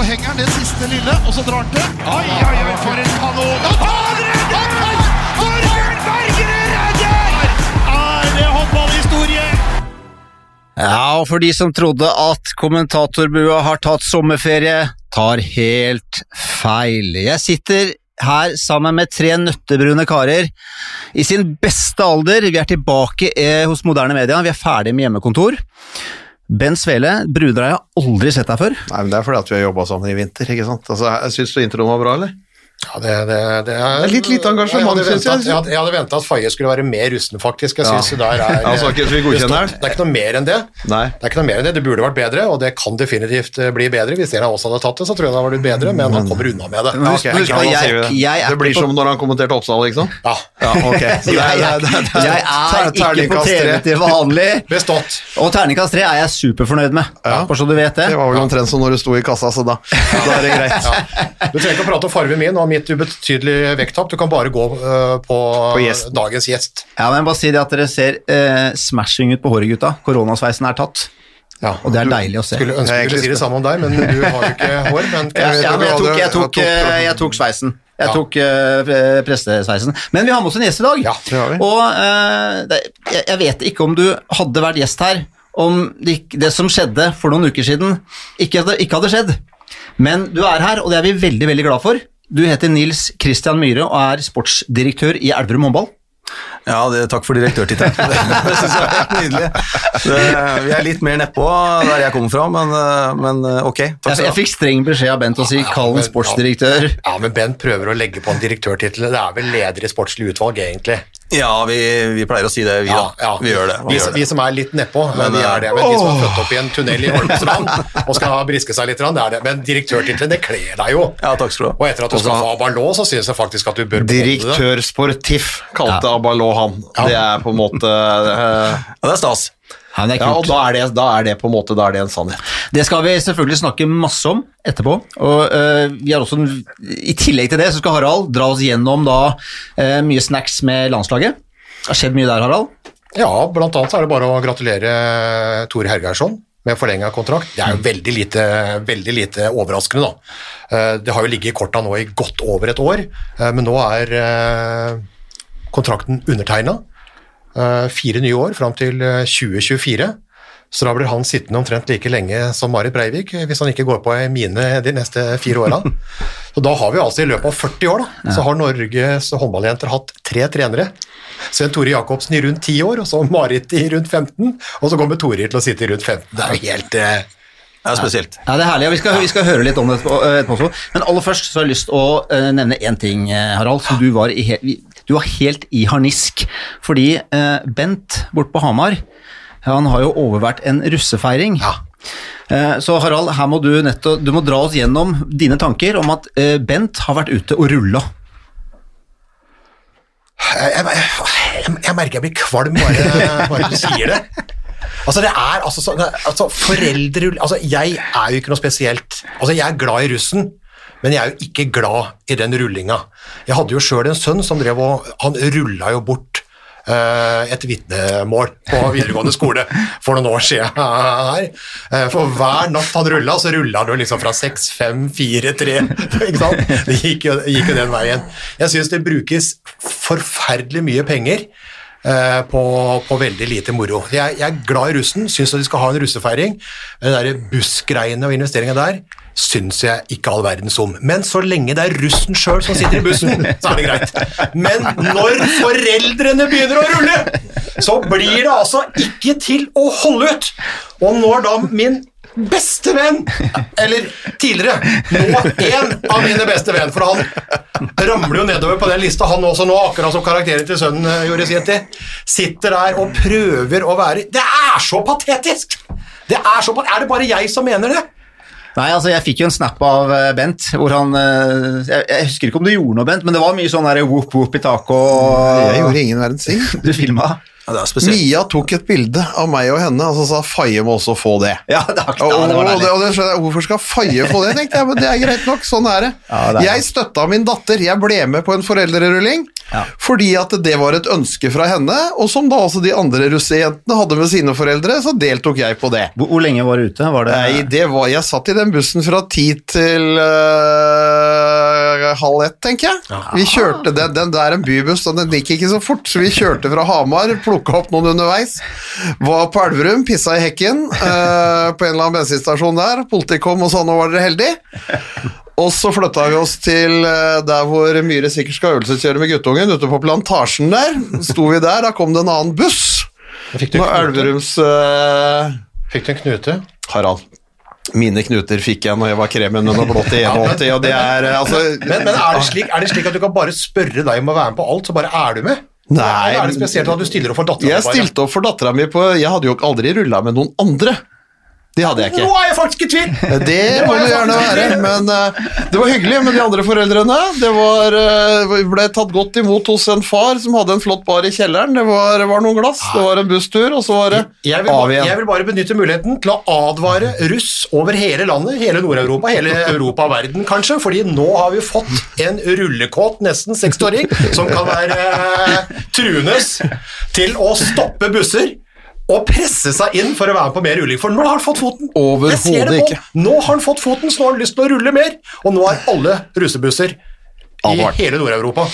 så henger han det siste lille, og så drar han til. Oi, oi, oi, for en kanon! Han redder! Torbjørn Bergerud! Er? Ja, og for de som trodde at kommentatorbua har tatt sommerferie, tar helt feil. Jeg sitter her sammen med tre nøttebrune karer i sin beste alder. Vi er tilbake eh, hos moderne media, vi er ferdig med hjemmekontor. Bent Svele, brunere har aldri sett deg før. Nei, men Det er fordi at vi har jobba sammen i vinter. ikke sant? Altså, Syns du introen var bra, eller? Ja, det, det, det er Litt lite engasjement, hadde jeg. Jeg hadde, hadde venta at Faye skulle være mer rusten, faktisk. Jeg synes det der er altså, okay? Det er ikke noe mer enn det. Nei. Det er ikke noe mer enn det. Det burde vært bedre, og det kan definitivt eh, bli bedre. Hvis en av oss hadde tatt det, så tror jeg det hadde vært bedre, men han kommer unna med det. Ja, okay. Husk jeg, jeg- det. jeg det blir som når han kommenterte Oppsal, liksom? Ja, Ja, ok. Så det Jeg, er- jeg, det er- det jeg er ikke på TV til vanlig, bestått. og terningkast tre er jeg superfornøyd med. Ja. Bare så du vet det. Det var vel omtrent som når du sto i kassa, så da, da er det greit. Du trenger ikke å prate om fargen min og mitt ubetydelig vekttap, du kan bare gå uh, på, gjesten. dagens gjest. Ja, men bare si det at dere ser uh, smashing ut på håret, gutta. Koronasveisen er tatt. Ja. Og det er deilig å se. Skulle ønske Jeg skulle si det samme om deg, men du har jo ikke hår. Men Ja, ja, men jeg tok, jeg tok, Jeg tok- eh, jeg tok sveisen. Jeg Ja. tok uh, prestesveisen. Men vi har med oss en gjest i dag. Ja, det har vi. Og uh, det, jeg, jeg vet ikke om du hadde vært gjest her om det, det som skjedde for noen uker siden, ikke, hadde- ikke hadde skjedd. Men du er her, og det er vi veldig, veldig glad for. Du heter Nils Christian Myhre og er sportsdirektør i Elverum håndball. Ja, det, takk for direktørtittelen. Det, det syns jeg er helt nydelig. Det, vi er litt mer nedpå der jeg kommer fra, men, men ok. Takk Jeg, skal jeg fikk streng beskjed av Bent å si Ja, 'kall ham en sportsdirektør'. Ja, men Bent prøver å legge på en direktørtittel. Det er vel leder i sportslig utvalg, egentlig. Ja, vi, vi pleier å si det, vi da. Vi gjør det. Vi, gjør vi det. som er litt nedpå, men Men, vi eh, er det. Men de som er født opp i en tunnel i Holmestrand og skal briske seg litt, det er det. Men direktørtittelen, det kler deg jo. Ja, takk skal du ha. Og etter at du skal få Abalå, så synes jeg faktisk at du bør. Direktør Sportif kalte Abalå han. Ja. Det er på en måte uh, Ja, det er stas. Ja, det er Ja, og da er, det, da er det på en måte da er det en sannhet. Det skal vi selvfølgelig snakke masse om etterpå. Og uh, vi har også, I tillegg til det så skal Harald dra oss gjennom da uh, mye snacks med landslaget. Det har skjedd mye der, Harald. Ja, blant annet er det bare å gratulere Tore Hergeirsson med forlenga kontrakt. Det er jo veldig lite, veldig lite overraskende, da. Eh, Det har jo ligget i korta nå i godt over et år, eh, men nå er eh, kontrakten undertegna. Fire nye år fram til eh, 2024. Så da blir han sittende omtrent like lenge som Marit Breivik, eh, hvis han ikke går på ei mine de neste fire åra. Så da har vi altså i løpet av 40 år, da, så har Norges håndballjenter hatt tre trenere. Sven Tore Jacobsen i rundt 10 år, og så Marit i rundt 15, og så kommer Tore til å sitte i rundt 15. Det er jo helt eh, er spesielt. Ja, Det er herlig, og vi skal, vi skal høre litt om det etterpå. også. Men aller først så har jeg lyst til å nevne én ting, Harald. Som du var, i, he- du var helt i harnisk. Fordi eh, Bent borte på Hamar han har jo overvært en russefeiring. Ja. Eh, Så Harald, her må du, netto, du må dra oss gjennom dine tanker om at øh, Bent har vært ute og rulla. jeg, jeg, jeg, jeg merker jeg blir kvalm bare, bare du sier det. Altså, det er altså, så, altså foreldre Altså, jeg er jo ikke noe spesielt Altså, jeg er glad i russen, men jeg er jo ikke glad i den rullinga. Jeg hadde jo sjøl en sønn som drev og Han rulla jo bort eh, et vitnemål på videregående skole for noen år siden her. Eh, For hver natt han rulla, så rulla han jo liksom fra 6, 5, 4, 3 ikke sant? Det gikk jo, gikk jo den veien. Jeg syns det brukes forferdelig mye penger eh, på, på veldig lite moro. Jeg, jeg er glad i russen, syns de skal ha en russefeiring. Men de bussgreiene og investeringene der syns jeg ikke all verdens om. Men så lenge det er russen sjøl som sitter i bussen, så er det greit. Men når foreldrene begynner å rulle, så blir det altså ikke til å holde ut! Og når da min beste venn, eller tidligere, nå en av mine beste venn, for han ramler jo nedover på den lista, han også nå, akkurat som karakteren til sønnen eh, gjorde sin tid, sitter der og prøver å være Det er så patetisk! Det er, så, er det bare jeg som mener det? Nei, altså Jeg fikk jo en snap av eh, Bent, hvor han eh, jeg, jeg husker ikke om du gjorde noe, Bent, men det var mye sånn der whoop whoop i taket og Jeg gjorde ingen verdens ting. Du filma? Ja. Mia tok et bilde av meg og henne, og så sa Faye må også få det. Ja, det, var, Og, ja, det var og, det, og det skjønner jeg, Hvorfor skal Faye få det? tenkte jeg, men Det er greit nok, sånn er det. Ja, det er jeg støtta min datter. Jeg ble med på en foreldrerulling. Fordi at det var et ønske fra henne, og som da også de andre russejentene hadde med sine foreldre, så deltok jeg på det. Hvor, hvor lenge var du ute? Var det Nei, det var, jeg satt i den bussen fra ti til øh, halv ett, tenker jeg. Vi kjørte den, den der er en bybuss, og den gikk ikke så fort, så vi kjørte fra Hamar, plukka opp noen underveis, var på Elverum, pissa i hekken øh, på en eller annen bensinstasjon der, politiet kom og sa nå var dere heldige. Og så flytta vi oss til øh, der hvor Myhre sikkert skal øvelseskjøre med guttungen, ute på plantasjen der. Sto vi der, da kom det en annen buss. Fikk du? Elverums uh, Fikk du en knute? Harald. Mine knuter fikk jeg når jeg var kremen under blått i 81, og det er eh, altså Men, men er, det slik, er det slik at du kan bare spørre deg om å være med på alt, så bare er du med? Nei, Eller er det spesielt at du stiller opp for dattera Jeg stilte opp for dattera mi på Jeg hadde jo aldri rulla med noen andre. Det hadde jeg ikke. Nå er jeg faktisk i tvil! Det må du gjerne være, men uh, det var hyggelig med de andre foreldrene. Det var, uh, ble tatt godt imot hos en far som hadde en flott bar i kjelleren. Det var, var noen glass, det var en busstur, og så var det Jeg vil, av igjen. jeg vil bare benytte muligheten til å advare russ over hele landet, hele Nord-Europa, hele Europa og verden kanskje, fordi nå har vi fått en rullekåt, nesten 60-åring, som kan være uh, truende til å stoppe busser og presse seg inn for å være med på mer rulling, for nå har han fått foten. Overhodet ikke. Nå har han fått foten, så nå har han lyst til å rulle mer, og nå er alle rusebusser i hele Nord-Europa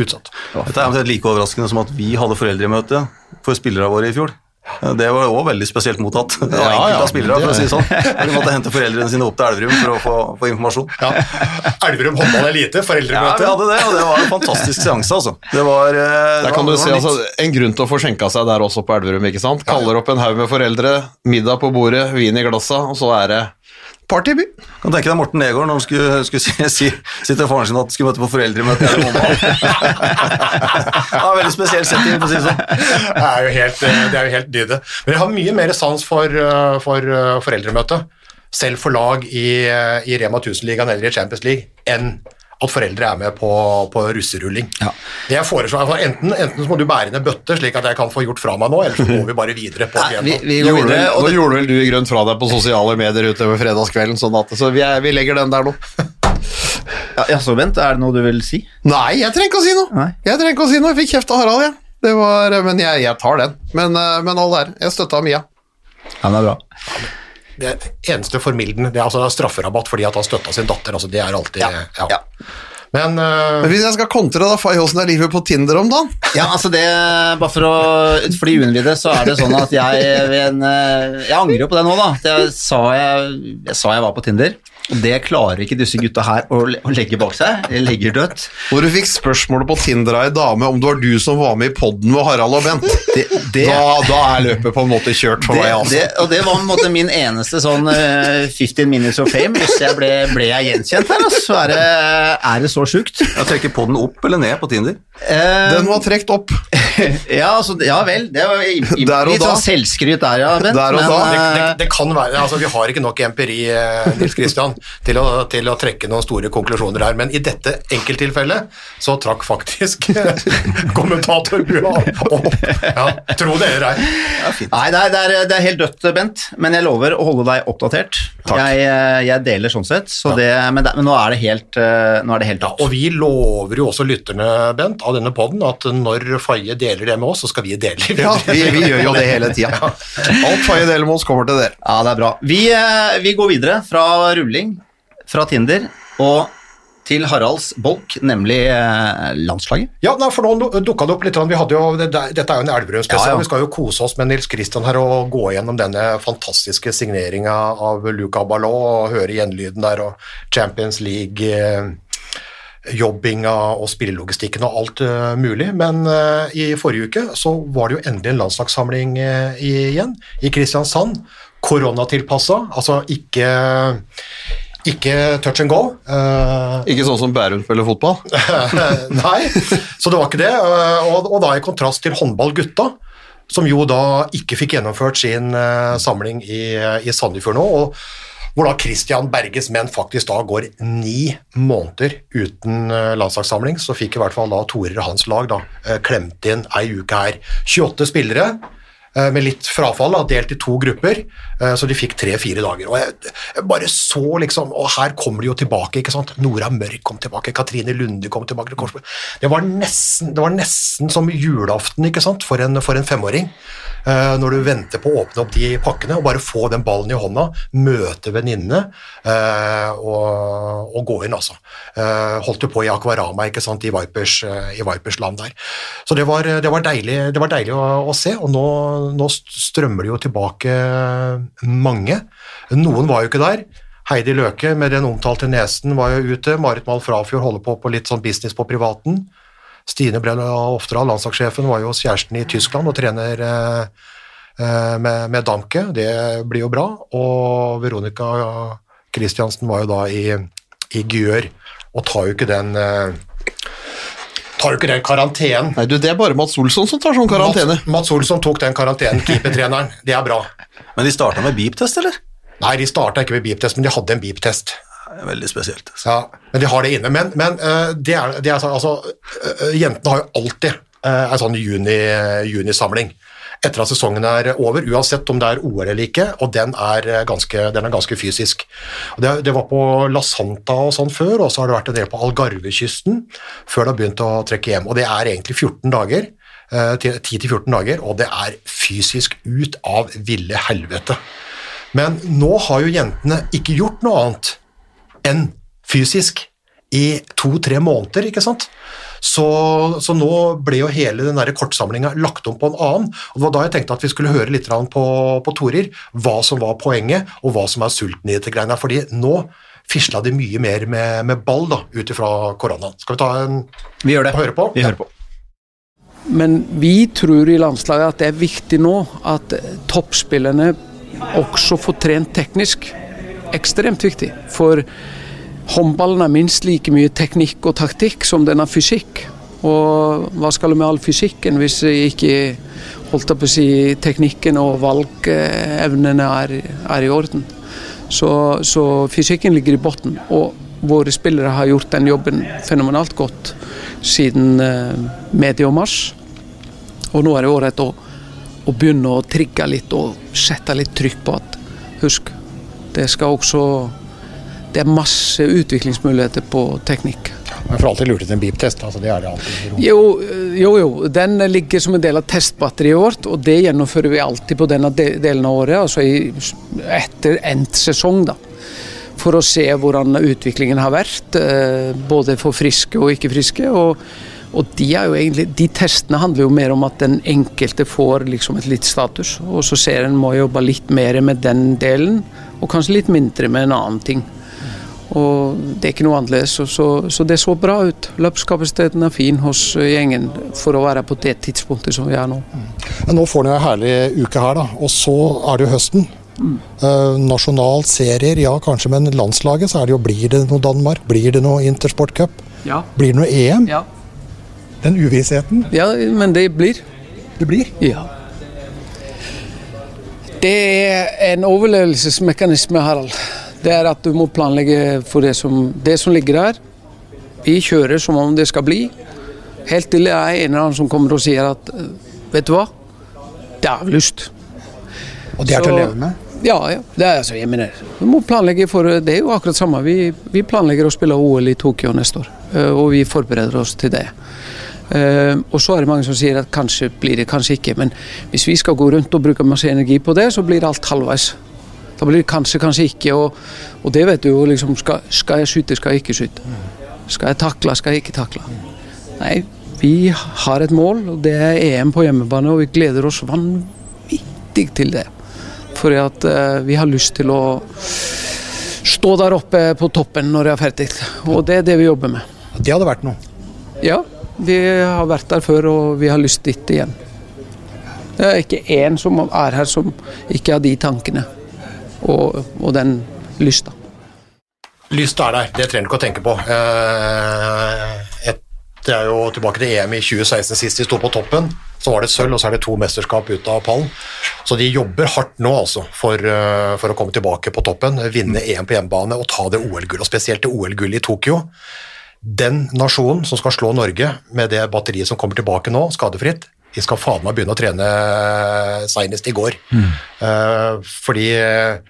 utsatt. Dette er omtrent like overraskende som at vi hadde foreldremøte for spillerne våre i fjor. Det var òg veldig spesielt mottatt av Ja, enkelte ja, av spillere. for å si det sånn. De måtte hente foreldrene sine opp til Elverum for å få, få informasjon. Ja. Elverum håndball elite, Ja, vi hadde det, og det var en fantastisk seanse, altså. Det var, eh, det Der kan var- du se altså, En grunn til å få skjenka seg der også på Elverum. ikke sant? Kaller opp en haug med foreldre, middag på bordet, vin i glassa, og så er det partyby. Kan tenke deg Morten Negård når han skulle, skulle si, si, si til faren sin at han skulle møte på foreldremøte. i det var veldig spesiell setting, for å si det sånn. Det er jo helt, det er jo helt dyde. Men jeg har mye mer sans for, uh, for uh, foreldremøte, selv for lag i, i Rema 1000-ligaen eller i Champions League, enn at foreldre er med på, på russerulling. Ja. Jeg foreslår, altså, enten, enten så må du bære inn en bøtte, slik at jeg kan få gjort fra meg nå, eller så går vi bare videre på Nei, vi, vi går videre. nå Og det, gjorde vel du i grønt fra deg på sosiale medier utover fredagskvelden, sånn at, så vi, er, vi legger den der nå. ja, ja, så vent, er det noe du vil si? Nei, jeg trenger ikke å si noe. Nei. Jeg trenger ikke å si noe. Jeg fikk kjeft av Harald, jeg. Det var, men jeg, jeg tar den. Men, eh, men all der. Jeg støtta Mia. Ja, men det er bra. Det eneste formildende, det er altså strafferabatt fordi at han støtta sin datter, altså det er alltid ja. Ja. Men uh, Men hvis jeg skal kontre, da, Fay, åssen er livet på Tinder om dagen? Ja, altså det, bare for, å, de uinnvidde, så er det sånn at jeg eh, Jeg angrer jo på det nå, da. Det Jeg sa jeg, jeg sa jeg var på Tinder. Det klarer ikke disse gutta her å, legge bak seg. Jeg legger dødt. Hvor du fikk spørsmålet på Tinder av ei dame om det var du som var med i poden med Harald og Bent. Det, det, Da, da er løpet på en måte kjørt for det, meg, altså. det, og det var på en måte min eneste sånn uh, 15 minutes of fame. Hvis jeg ble, ble jeg gjenkjent her, altså, så er det, er det så sjukt. Jeg trekker poden opp eller ned på Tinder. Uh, Den var trukket opp. ja, altså, ja vel. Det var i- i- Der og litt da. sånn selvskryt der, ja, Bent. Der og men, da. det, det, eh, det kan være, altså Vi har ikke nok empiri eh, Nils Kristian, til, å- til å trekke noen store konklusjoner her, men i dette enkelttilfellet så trakk faktisk kommentatorbua opp. Ja, tro det eller ei. Nei, det er, det, er, det er helt dødt, Bent, men jeg lover å holde deg oppdatert. Jeg, eh, jeg deler sånn sett, så det, men, det, men nå er det helt, eh, nå er det helt Ja, dødt. og vi lover jo også lytterne, Bent, av denne podden at når Faye deler det med oss, så skal vi dele det Ja, vi, vi gjør jo det hele tida. Alt Faye deler med oss, kommer til dere. Ja, det er bra. Vi, eh, vi går videre fra rulling, fra Tinder, og til Haralds bolk, nemlig eh, landslaget. Ja, for nå dukka det opp litt. Vi hadde jo, det, det- dette er jo en Elverum-spesial. Ja, ja. Vi skal jo kose oss med Nils Kristian her og gå gjennom denne fantastiske signeringa av Luca Ballot og høre gjenlyden der og Champions League. Eh, jobbinga og spillelogistikken og alt eh, mulig, men i forrige uke så var det jo endelig en landslagssamling igjen i Kristiansand. Koronatilpassa, altså ikke, ikke touch and go. Uh, Ikke sånn som Bærum spiller fotball. Nei, så det var ikke det. Og, og da i kontrast til håndballgutta, som jo da ikke fikk gjennomført sin uh, samling i, i Sandefjord nå, og hvor da Christian Berges menn faktisk da går ni måneder uten eh, landslagssamling, så fikk i hvert fall da Torer og hans lag da eh, klemt inn ei uke her. 28 spillere, eh, med litt frafall, da, delt i to grupper, eh, så de fikk tre-fire dager. Og jeg bare så liksom Og her kommer de jo tilbake, ikke sant. Nora Mørk kom tilbake, Katrine Lunde kom tilbake. Det var nesten, det var nesten som julaften, ikke sant, for en, for en femåring. Eh, når du venter på å åpne opp de pakkene og bare få den ballen i hånda, møte venninnene eh, og, og gå inn, altså. Eh, holdt jo på i Akvarama ikke sant, i Vipers, i Vipers land der. Så det var, det var deilig, det var deilig å, å se, og nå, nå strømmer det jo tilbake mange. Noen var jo ikke der. Heidi Løke med den omtalte nesen var jo ute. Marit Mahl Frafjord holder på på litt sånn business på privaten. Stine Brenna Oftedal, landslagssjefen, var jo hos kjæresten i Tyskland og trener eh, eh, med, med Damke. Det blir jo bra. Og Veronica Christiansen var jo da i, i Gjør og tar jo ikke den eh, tar jo ikke den karantenen. Nei, du, det er bare Mats Olsson som tar sånn karantene. Mats, Mats Olsson tok den karantenen, keepertreneren. Det er bra. Men de starta med beep-test, eller? Nei, de starta ikke med beep-test, men de hadde en beep-test. Veldig spesielt. Ja, men de har det inne. Men, men øh, det er, det er sånn, altså, øh, jentene har jo alltid en sånn juni, junisamling etter at sesongen er over, uansett om det er OL eller ikke, og den er ganske, den er ganske fysisk. Det, det var på La Santa og sånn før, og så har det vært en del på Algarvekysten før det har begynt å trekke hjem. Og det er egentlig 14 dager, øh, 10-14 dager, og det er fysisk ut av ville helvete. Men nå har jo jentene ikke gjort noe annet enn fysisk i to-tre måneder, ikke sant? Så, så nå ble jo hele den der kortsamlinga lagt om på en annen, og det var da jeg tenkte at vi skulle høre litt på, på Torir, hva som var poenget, og hva som er sulten i dette greiene, fordi nå fisla de mye mer med, med ball da, ut ifra koronaen. Skal vi ta en Vi gjør det. høre på? Vi hører på. Men vi tror i landslaget at det er viktig nå at toppspillerne også får trent teknisk. Ekstremt viktig. For håndballen er minst like mye teknikk og taktikk som den er fysikk. Og hva skal du med all fysikken hvis ikke holdt på å si, teknikken og valgevnene er, er i orden? Så, så fysikken ligger i bunnen. Og våre spillere har gjort den jobben fenomenalt godt siden eh, medio mars. Og nå er det året å, å begynne å trigge litt og sette litt trykk på at husk, det skal også Det er masse utviklingsmuligheter på teknikk. Men for alltid lurt ut en beep-test, altså det er det alltid. Jo, eh, jo, jo, den ligger som en del av testbatteriet vårt, og det gjennomfører vi alltid på denne delen av året, altså i, etter endt sesong, da. For å se hvordan utviklingen har vært, eh, både for friske og ikke friske. Og, og de, egentlig, de testene handler jo mer om at den enkelte får liksom et litt status, og så ser en må jobbe litt mer med den delen, og kanskje litt mindre med en annen ting. Og det er ikke noe annerledes, så, så, så det så bra ut. Løpskapasiteten er fin hos gjengen for å være på det tidspunktet som vi er nå. Men nå får dere en herlig uke her, da. Og så er det jo høsten. Eh, nasjonal serier, ja kanskje, men landslaget så er det jo Blir det noe Danmark? Blir det noe Intersportcup? Ja. Blir det noe EM? Ja. Den uvissheten ja, men det blir. det blir. Ja. Det er en overlevelsesmekanisme, Harald. Det er at du må planlegge for det som, det som ligger der. Vi kjører som om det skal bli. Helt til det er en eller annen som kommer og sier at eh, vet du hva, det er avlyst. Og det er til å leve med. Ja, ja. Det er, altså, jeg mener, vi må planlegge for Det er jo akkurat samme. Vi, vi planlegger å spille OL i Tokyo neste år, eh, og vi forbereder oss til det. Eh, og så er det mange som sier at kanskje blir det, kanskje ikke. Men hvis vi skal gå rundt og bruke masse energi på det, så blir alt halvveis. Da blir det kanskje, kanskje ikke. Og, og det vet du jo liksom skal, skal jeg skyte, skal jeg ikke skyte? Skal jeg takle, skal jeg ikke takle? Nei, vi har et mål, og det er EM på hjemmebane, og vi gleder oss vanvittig til det. Fordi at uh, vi har lyst til å stå der oppe på toppen når det er ferdig. Og det er det vi jobber med. Det hadde vært noe. Ja, vi har vært der før, og vi har lyst dit igjen. Det er ikke én som er her som ikke har de tankene og, og den lysta. Lyst er der, det trenger du ikke å tenke på. Eh, det er jo tilbake til EM i 2016 sist de sto på toppen. Så var det sølv, og så er det to mesterskap ut av pallen. Så de jobber hardt nå altså for, eh, for å komme tilbake på toppen, vinne EM på hjemmebane og ta det OL-gullet, og spesielt det OL-gullet i Tokyo. Den nasjonen som skal slå Norge med det batteriet som kommer tilbake nå, skadefritt, de skal faen meg begynne å trene seinest i går. Eh, fordi eh,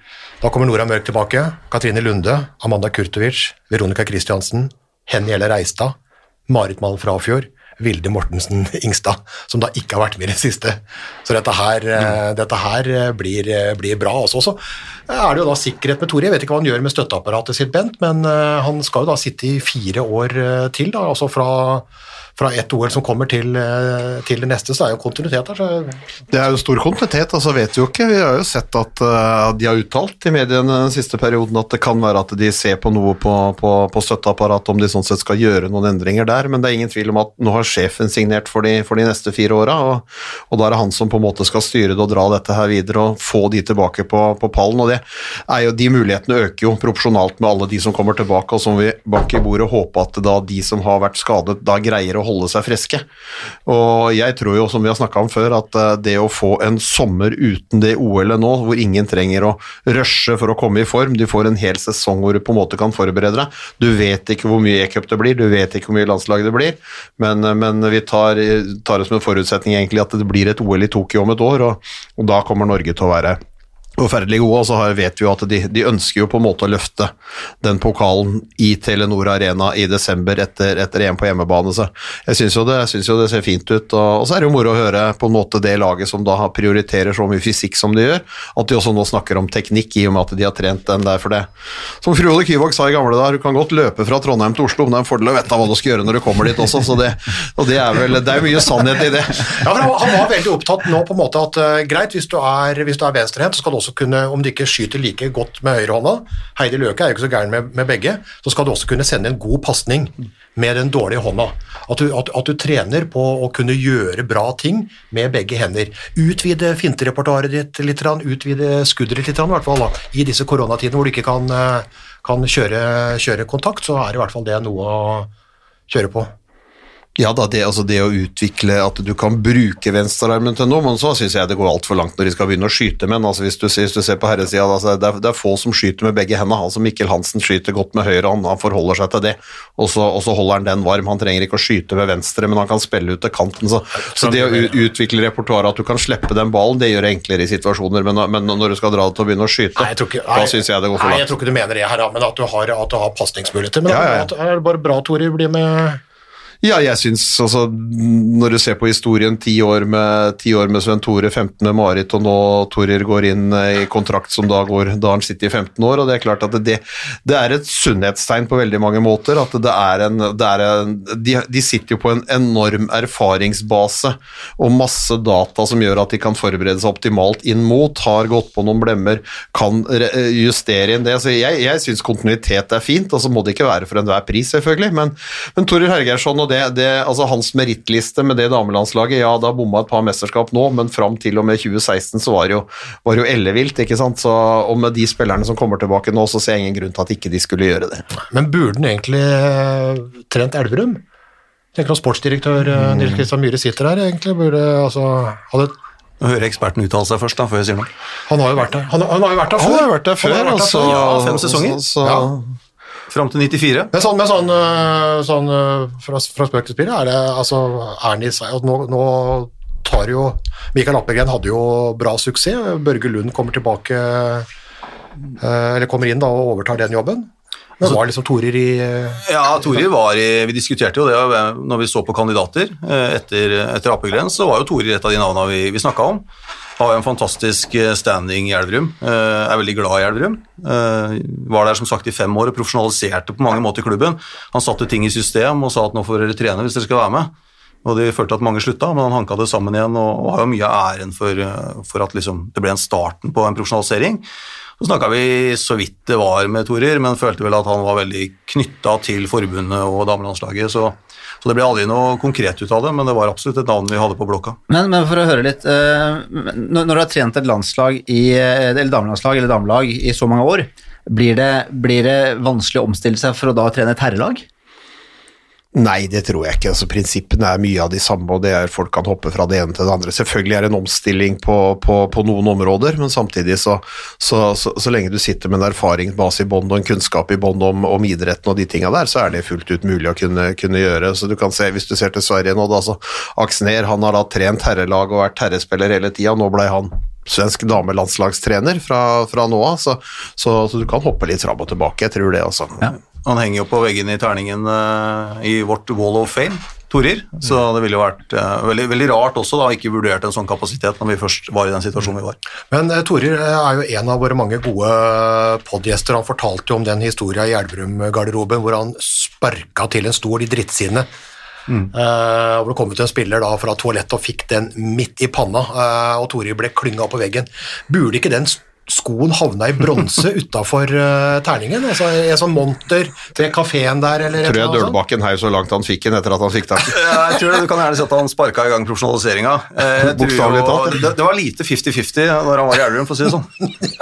da kommer Nora Mørk tilbake, Katrine Lunde, Amanda Kurtovic, Veronica Christiansen, Henny Elle Reistad, Marit Malm Frafjord, Vilde Mortensen Ingstad, som da ikke har vært med i det siste. Så dette her, mm. dette her eh, blir, eh, blir bra også. Så er det jo da sikkerhet med Tore. Jeg vet ikke hva han gjør med støtteapparatet sitt, Bent, men eh, han skal jo da sitte i fire år eh, til, da, altså fra, fra ett OL som kommer til, eh, til det neste, så er jo kontinuitet der. Så Det er jo stor kontinuitet, altså vet vi jo ikke. Vi har jo sett at uh, de har uttalt i mediene den siste perioden at det kan være at de ser på noe på, på, på støtteapparatet, om de sånn sett skal gjøre noen endringer der, men det er ingen tvil om at nå har sjefen signert for de, for de neste fire åra, og, og da er det han som på en måte skal styre det og dra dette her videre og få de tilbake på, på pallen, og det er jo, de mulighetene øker jo proporsjonalt med alle de som kommer tilbake, og som vi bak i bordet håper at da de som har vært skadet, da greier å holde seg friske. Og jeg tror jo, som vi har snakka om før, at eh, det å få en sommer uten det OL-et nå, hvor ingen trenger å rushe for å komme i form, du får en hel sesong hvor du på en måte kan forberede deg. Du vet ikke hvor mye e-cup det blir, du vet ikke hvor mye landslag det blir, men, eh, men vi tar, tar det som en forutsetning egentlig at det blir et OL i Tokyo om et år, og, og da kommer Norge til å være forferdelig gode, og så har- vet vi jo at de, de ønsker jo på en måte å løfte den pokalen i Telenor Arena i desember etter, etter EM på hjemmebane, så jeg syns jo, jo det ser fint ut, og, og så er det jo moro å høre på en måte det laget som da prioriterer så mye fysikk som de gjør, at de også nå snakker om teknikk i og med at de har trent den der for det. Som Frode Kyvåg sa i gamle dager, du kan godt løpe fra Trondheim til Oslo, men det er en fordel å vite hva du skal gjøre når du kommer dit også, så det, og det er vel, det er mye sannhet i det. Ja, for han, var veldig opptatt nå på en måte at uh, greit, hvis du er, hvis er venstrehendt, så skal du også kunne, om du ikke skyter like godt med høyrehånda, Heidi Løke er jo ikke så gæren med, med begge, så skal du også kunne sende en god pasning med den dårlige hånda. At du, at, at du trener på å kunne gjøre bra ting med begge hender. Utvide finterepertoaret ditt litt, utvide skuddet ditt litt, i hvert fall da, i disse koronatidene hvor du ikke kan, eh, kan kjøre, kjøre kontakt, så er i hvert fall det noe å kjøre på. Ja da, det, altså det å utvikle at du kan bruke venstrearmen til noe, men så syns jeg det går altfor langt når de skal begynne å skyte med den. Altså hvis, hvis du ser på herresida, altså det, det er få som skyter med begge hendene. Altså Mikkel Hansen skyter godt med høyre hånd, han forholder seg til det, og så, og så holder han den varm. Han trenger ikke å skyte med venstre, men han kan spille ut til kanten. Så, så det å utvikle repertoaret, at du kan slippe den ballen, det gjør det enklere i situasjoner, men, men når du skal dra det til å begynne å skyte, Nei, ikke, nei, da syns jeg det går for langt. Nei, jeg tror ikke du mener det her, men at du har, at du har pasningsmuligheter. Men Ja, ja, ja. er det bare bra, Tore, blir med Ja, jeg syns altså Når du ser på historien, ti år med, 10 år med Sven Tore, 15 med Marit, og nå Torir går inn eh, i kontrakt som da går da han sitter i 15 år, og det er klart at det, det er et sunnhetstegn på veldig mange måter. At det er en, det er en de, de sitter jo på en enorm erfaringsbase og masse data som gjør at de kan forberede seg optimalt inn mot, har gått på noen blemmer, kan justere inn det. Så jeg, jeg syns kontinuitet er fint, og så må det ikke være for enhver pris, selvfølgelig, men, men Torir Hergeirsson og det, det, altså hans merittliste med det damelandslaget, ja, da bomma et par mesterskap nå, men fram til og med 2016 så var det jo, var jo ellevilt, ikke sant. Så, og med de spillerne som kommer tilbake nå, så ser jeg ingen grunn til at ikke de skulle gjøre det. Men burde den egentlig eh, trent Elverum? Tenker at sportsdirektør mm. Nils Kristian Myhre sitter her, egentlig. Burde, altså, hadde, Nå hører eksperten uttale seg først, da, før jeg sier noe. han har jo vært der. Han, han har jo vært der før! Han har jo vært der før, vært der altså. Ja, fem sesonger. Så, så, Ja. Fram til 94. Men sånn, men sånn, øh, sånn øh, fra, fra spøk til spill, er det altså er det i seg at nå, nå tar jo Mikael Appelgren hadde jo bra suksess. Børge Lund kommer tilbake øh, Eller kommer inn da og overtar den jobben. Men var liksom Torir i Ja, Torir var i Vi diskuterte jo det eh, når vi så på kandidater eh, etter, etter Apelgren, så var jo Torir et av de navnene vi, vi snakka om. Har jo en fantastisk eh, standing i Elverum. eh, Er veldig glad i Elverum. Eh, Var der som sagt i fem år og profesjonaliserte på mange måter klubben. Han satte ting i system og sa at nå får dere trene hvis dere skal være med. Og de følte at mange slutta, men han hanka det sammen igjen og, har jo mye av æren for, for at liksom, det ble en starten på en profesjonalisering. Så snakka vi så vidt det var med Torir, men følte vel at han var veldig knytta til forbundet og damelandslaget. Så, så det ble aldri noe konkret ut av det, men det var absolutt et navn vi hadde på blokka. Men, men for å høre litt eh, Når du har trent et landslag i, eh, eller damelandslag eller damelag i så mange år, blir det, blir det vanskelig å omstille seg for å da trene et herrelag? Nei, det tror jeg ikke. Altså, prinsippene er mye av de samme, og det er folk kan hoppe fra det ene til det andre. Selvfølgelig er det en omstilling på, på, på noen områder, men samtidig så, så, så, så lenge du sitter med en erfaringsbase i bånd og en kunnskap i bånd om, om idretten og de tinga der, så er det fullt ut mulig å kunne, kunne gjøre. Så du kan se, hvis du ser til Sverige nå, da, så Aksner han har da trent herrelag og vært herrespiller hele tida, nå ble han svensk damelandslagstrener fra, fra nå av, så, du kan hoppe litt fram og tilbake, jeg tror det, altså. Han henger jo på veggen i terningen eh, i vårt Wall of Fame, Torir. Så det ville vært eh, veldig, veldig rart også da, ikke vurdert en sånn kapasitet når vi først var i den situasjonen vi var. Men eh, Torir er jo en av våre mange gode podgjester. Han fortalte jo om den historia i Elverum-garderoben hvor han sparka til en stol i drittsidene. Mm. Uh, hvor det kom ut en spiller da fra toalettet og fikk den midt i panna, uh, og Torir ble klynga på veggen. Burde ikke den s- skoen havna i bronse utafor terningen? Altså En sånn monter til kafeen der, eller Tror jeg? Dølbakken heiv så langt han fikk den etter at han fikk tak. Jeg tror det, Du kan gjerne si at han sparka i gang profesjonaliseringa. Eh, Bokstavelig talt. Det, det var lite 50-50 når han var i Elverum, for å si det sånn.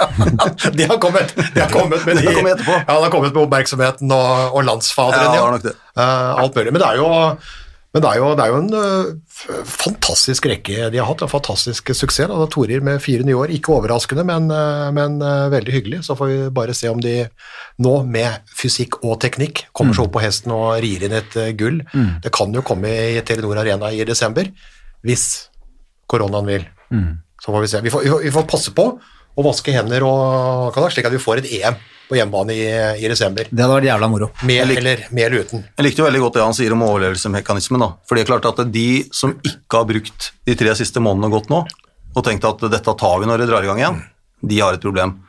det har kommet, de har kommet med, Det har kommet etterpå. Ja, det har kommet med oppmerksomheten og, og landsfaderen. Ja, det var nok det. Eh, alt mulig. Men det er jo, men det er jo, det er jo en uh, fantastisk rekke de har hatt, en fantastisk suksess. Da. Torir med fire nye år, ikke overraskende, men, uh, men uh, veldig hyggelig. Så får vi bare se om de nå med fysikk og teknikk kommer seg opp på hesten og rir inn et gull. Det kan jo komme i Telenor Arena i desember, hvis koronaen vil. Så får vi se. Vi får, vi får, vi får passe på å vaske hender og slik at vi får et EM på hjemmebane i, i desember. Det hadde vært jævla moro. Med eller, med eller uten. Jeg likte jo veldig godt det han sier om overlevelsesmekanismen. da. For det er klart at de som ikke har brukt de tre siste månedene godt nå, og tenkt at dette tar vi når det drar i gang igjen, de har et problem.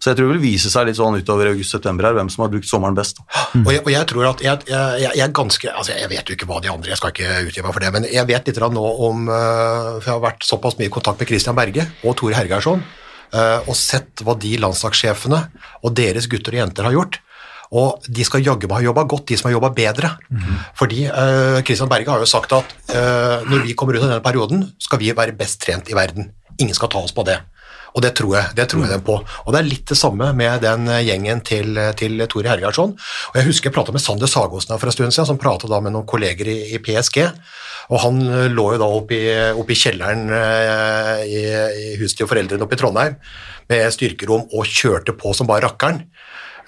Så jeg tror det vil vise seg litt sånn utover august-september her, hvem som har brukt sommeren best. Mm. Og, jeg, og jeg tror at jeg, jeg, jeg er ganske altså Jeg vet jo ikke hva de andre Jeg skal ikke utgi meg for det, men jeg vet litt grann nå om øh, For jeg har vært såpass mye i kontakt med Christian Berge og Tore Hergeirsson og sett hva de landslagssjefene og deres gutter og jenter har gjort. Og de skal jaggu meg ha jobba godt, de som har jobba bedre. Fordi Kristian Christian Berge har jo sagt at uh, når vi kommer ut av denne perioden, skal vi være best trent i verden. Ingen skal ta oss på det. Og det tror jeg, det tror jeg dem på. Og det er litt det samme med den eh, gjengen til, til Tore Hergardsson. Og jeg husker jeg prata med Sander Sagosen for en stund siden, som prata da med noen kolleger i, i PSG. Og han eh, lå jo da oppe i, oppe i kjelleren eh, i, i huset til foreldrene oppe i Trondheim med styrkerom og kjørte på som bare rakkeren.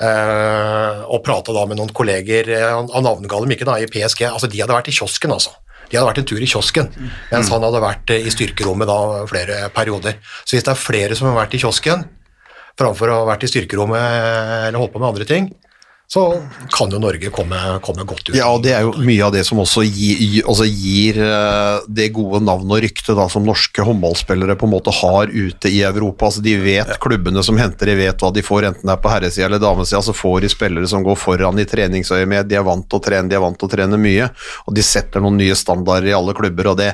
Uh, og prata da med noen kolleger, eh, han han navnga dem ikke da, i PSG. Altså, de hadde vært i kiosken, altså. De hadde vært en tur i kiosken, mens han hadde vært eh, i styrkerommet da flere perioder. Så hvis det er flere som har vært i kiosken, framfor å ha vært i styrkerommet eh, eller holdt på med andre ting, så kan jo Norge komme, komme godt ut. Ja, og det er jo mye av det som også gir, gi- også gir eh, det gode navnet og ryktet da, som norske håndballspillere på en måte har ute i Europa. Altså, de vet, klubbene som henter, de vet hva de får, enten det er på herresida eller damesida, så får de spillere som går foran i treningsøyemed, de er vant til å trene, de er vant til å trene mye, og de setter noen nye standarder i alle klubber, og det,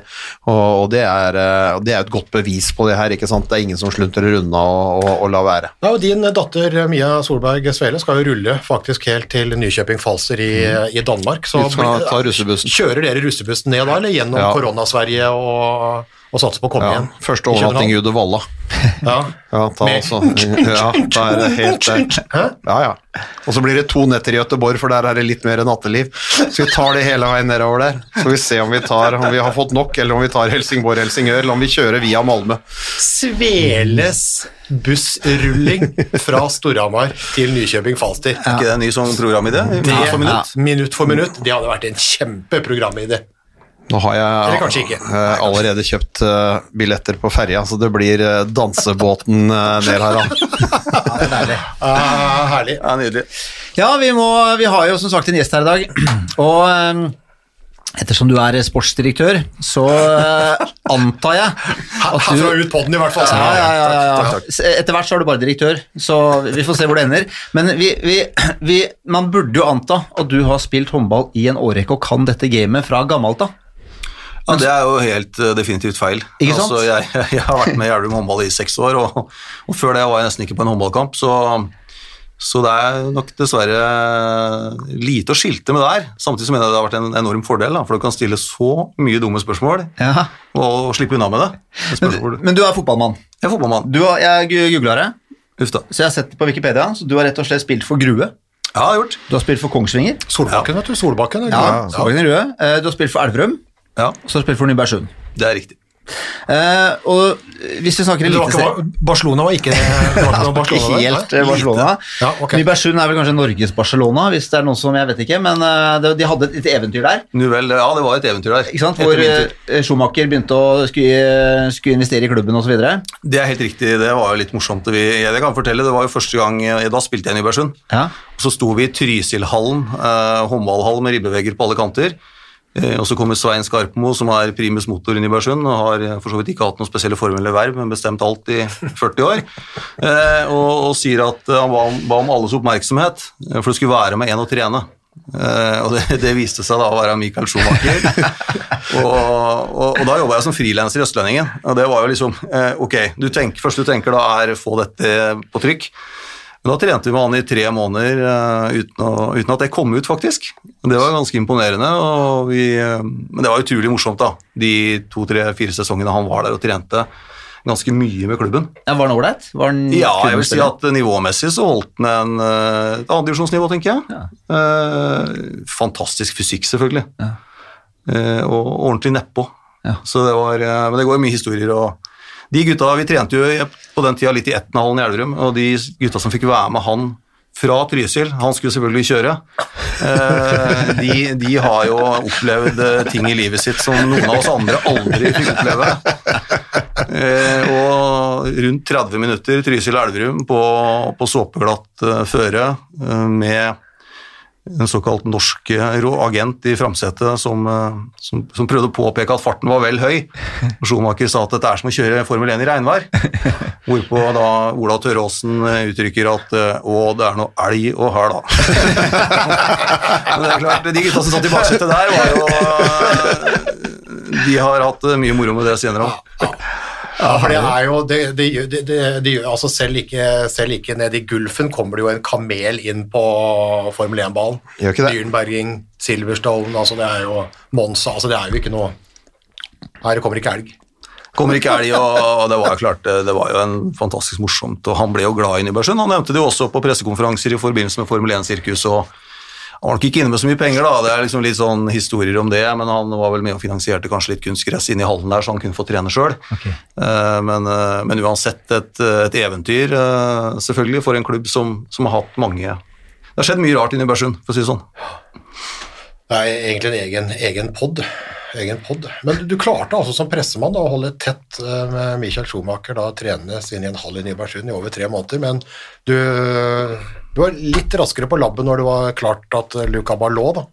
og, og det, er, eh, det er et godt bevis på det her, ikke sant? Det er ingen som sluntrer unna og, og, og lar være. Ja, og Din datter Mia Solberg Svele skal jo rulle faktisk helt til Nykjøping Falster i, i Danmark. Så Ut fra- ta. Kjører dere russebussen ned da, eller gjennom korona-Sverige og, og satse på å komme Ja, igjen? første overnatting i København? Uddevalla. Ja. Ja, ta altså. ja, da er det helt der. Ja, ja. Og så blir det to netter i Göteborg, for der er det litt mer natteliv. Så vi tar det hele veien nedover der. Så vi ser om vi, tar, om vi har fått nok, eller om vi tar Helsingborg-Helsingør, eller om vi kjører via Malmö. Sveles bussrulling fra Storhamar til Nykjøbing Falster. Er ikke det en ny sånn programidé? Minutt for minutt? minutt for minutt. Det hadde vært en kjempeprogramidé. Nå har jeg eh, allerede kjøpt eh, billetter på ferja, så det blir eh, dansebåten ned her. da. Ah, herlig. Ja, nydelig. Ja, vi, må, vi har jo som sagt en gjest her i dag, og ettersom du er sportsdirektør, så antar jeg at du ut podden i hvert fall. ja, ja, ja, ja, ja. Etter hvert så er du bare direktør, så vi får se hvor det ender. Men vi, vi, vi, man burde jo anta at du har spilt håndball i en årrekke og kan dette gamet fra gammelt av. Ja, det er jo helt eh, definitivt feil. Ikke sant? Altså, jeg, jeg har vært med i Elverum håndball i seks år, og, og før det var jeg nesten ikke på en håndballkamp, så, så det er nok dessverre lite å skilte med der. Samtidig så mener jeg det har vært en enorm fordel, da, for du kan stille så mye dumme spørsmål Ja. og slippe unna med det. Men, men du er fotballmann. jeg er fotballmann. Du har, jeg googla det, Uff da. så jeg har sett det på Wikipedia, så du har rett og slett spilt for Grue. Ja, jeg har gjort. Du har spilt for Kongsvinger. Solbakken, vet du. Solbakken. Ja, Solbakken Røde. Eh, Du har spilt for Elverum. Ja, så har du spilt for Nybergsund. det er riktig. Eh, og hvis vi snakker Det eliteserie Barcelona var ikke, det var ikke Barcelona Ikke helt eh, Barcelona. Ja. Nybergsund er vel kanskje Norges Barcelona, hvis det er noen som jeg vet ikke, men eh, det- de hadde et et eventyr der. Nuvel, ja, det var et eventyr der. Ikke sant? Hvor eh, Schumacher begynte å skulle, skulle investere i klubben osv. Det er helt riktig, det var jo litt morsomt. Vi, jeg kan fortelle, det var jo første gang, da spilte jeg i Nybergsund. Ja. Så sto vi i Trysilhallen, uh, håndballhall med ribbevegger på alle kanter. Eh, og så kommer Svein Skarpmo, som er primus motor i Nybergsund, og har eh, for så vidt ikke hatt noen spesielle formelle verv, men bestemt alt i 40 år, eh, og, og sier at han ba om, ba om alles oppmerksomhet, for det skulle være med en å trene. Uh, og det, det viste seg da å være Michael Schumacher. og, og, og da jobba jeg som frilanser i Østlendingen, og det var jo liksom uh, Ok, du tenker, første du tenker da er få dette på trykk. Men da trente vi med han i tre måneder eh, uten, å, uten at det kom ut, faktisk. Det var ganske imponerende. Og vi, eh, men det var utrolig morsomt, da. De to, tre, fire sesongene han var der og trente ganske mye med klubben. Ja, var han ålreit? Ja, jeg vil si at nivåmessig så holdt han en, eh, et annendivisjonsnivå, tenker jeg. Eh, fantastisk fysikk, selvfølgelig. Eh, og ordentlig nedpå. Ja. Så det var, eh, men det går jo mye historier. og De gutta, Vi trente jo på den tida litt i Etnahallen i Elverum, og de gutta som fikk være med han fra Trysil, han skulle selvfølgelig kjøre, eh, de, de har jo opplevd eh, ting i livet sitt som noen av oss andre aldri fikk oppleve. Eh, og rundt 30 minutter Trysil-Elverum på, på såpeglatt føre med en såkalt norsk eh, agent i framsetet som, eh, som, som prøvde å påpeke at farten var vel høy. Og Schumacher sa at dette er som å kjøre Formel 1 i regnvær. Hvorpå da Ola Tørråsen eh, uttrykker at å, det er noe elg og ha da. Men det er klart, de gutta som satt i baksetet der, var jo De har hatt mye moro med det senere òg. Ja, for det er jo det, det, det, det, altså selv ikke, selv ikke ned i Gulfen kommer det jo en kamel inn på Formel 1-ballen. Gjør ikke det? Dyrnberging, Silverstone, altså det er jo Monza, altså det er jo ikke noe Her kommer ikke elg. Kommer ikke elg, og det var jo klart, det var jo en fantastisk morsomt, og han ble jo glad i Nybergsund. Han nevnte det jo også på pressekonferanser i forbindelse med Formel 1-sirkus, og han var nok ikke inne med så mye penger, da. Det er liksom litt sånn historier om det, men han var vel med og finansierte kanskje litt kunstgress inn i hallen der, så han kunne få trene sjøl. Men, eh, men uansett et, et eventyr, eh, selvfølgelig, for en klubb som, som har hatt mange Det har skjedd mye rart i Nybergsund, for å si det sånn. Det er egentlig en egen, egen pod. Egen pod. Men du klarte altså som pressemann da, å holde tett eh, med Michael Schumacher, da trenende inn i en hall i Nybergsund i over tre måneder, men du, du var litt raskere på labben når det var klart at eh, Luca Ballot, da,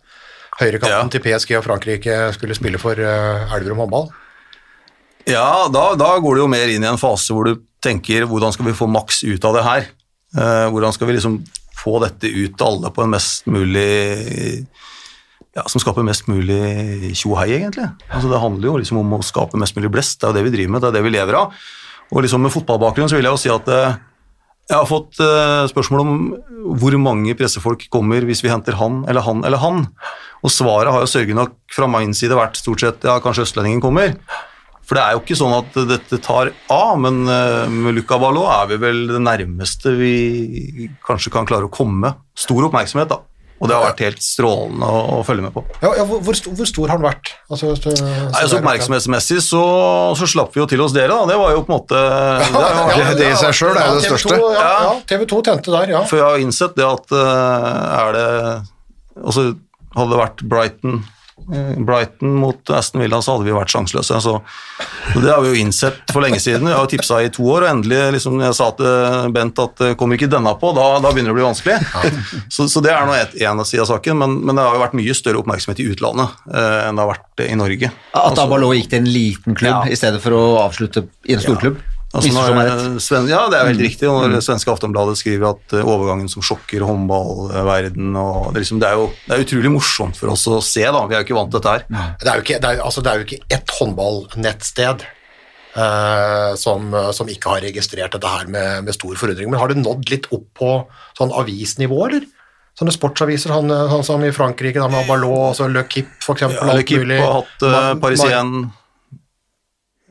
høyrekanten Ja. til PSG og Frankrike, skulle spille for eh, Elverum håndball. Ja, da, da går det jo mer inn i en fase hvor du tenker hvordan skal vi få maks ut av det her? Hvordan skal vi liksom få dette ut til alle på en mest mulig ja, Som skaper mest mulig tjohei, egentlig. Altså, det handler jo liksom om å skape mest mulig blest, det er jo det vi driver med, det er det vi lever av. Og liksom med fotballbakgrunn så vil jeg jo si at eh, jeg har fått eh, spørsmål om hvor mange pressefolk kommer hvis vi henter han eller han eller han. Og svaret har jo sørgelig nok fra min side vært stort sett ja, kanskje østlendingen kommer. For det er jo ikke sånn at dette tar av, men eh, med Luca Ballot er vi vel det nærmeste vi kanskje kan klare å komme. Stor oppmerksomhet, da. Og det har vært helt strålende å, å følge med på. Ja, ja hvor, hvor, stor, hvor stor har han vært? Altså, så, Nei, så Oppmerksomhetsmessig så, så slapp vi jo til oss dere, da. Det var jo på en måte det har ja, det- det i seg selv er jo det TV2, største. Ja, TV 2 tente der, ja. For jeg har innsett det at eh, er det Altså, hadde det vært Brighton Brighton mot Aston Villa, så hadde vi vært sjanseløse. Så, det har vi jo innsett for lenge siden. Jeg har tipsa i to år, og endelig liksom, jeg sa til Bent at eh, kommer ikke denne på, da, da begynner det å bli vanskelig. Så, så det er nå en side av saken, men, men det har jo vært mye større oppmerksomhet i utlandet eh, enn det har vært i Norge. At Abalo gikk til en liten klubb Ja. i stedet for å avslutte i en storklubb? Altså når. Sven, ja, det er veldig helt riktig. Og Mm. når svenske Aftonbladet skriver at eh, overgangen som sjokker håndballverden og det, er liksom, det, er jo, det er utrolig morsomt for oss å se, da. Vi er jo ikke vant til dette her. Det er jo ikke, det er, altså, det er jo ikke ett håndballnettsted Uh, som, som ikke har registrert dette her med, med stor forundring. Men har det nådd litt opp på sånn avisnivå, eller? Sånne sportsaviser, sånn, sånn som i Frankrike, da med Ballot, altså Le Kipp eksempel. Ja, Le Kipp har hatt uh, Parisien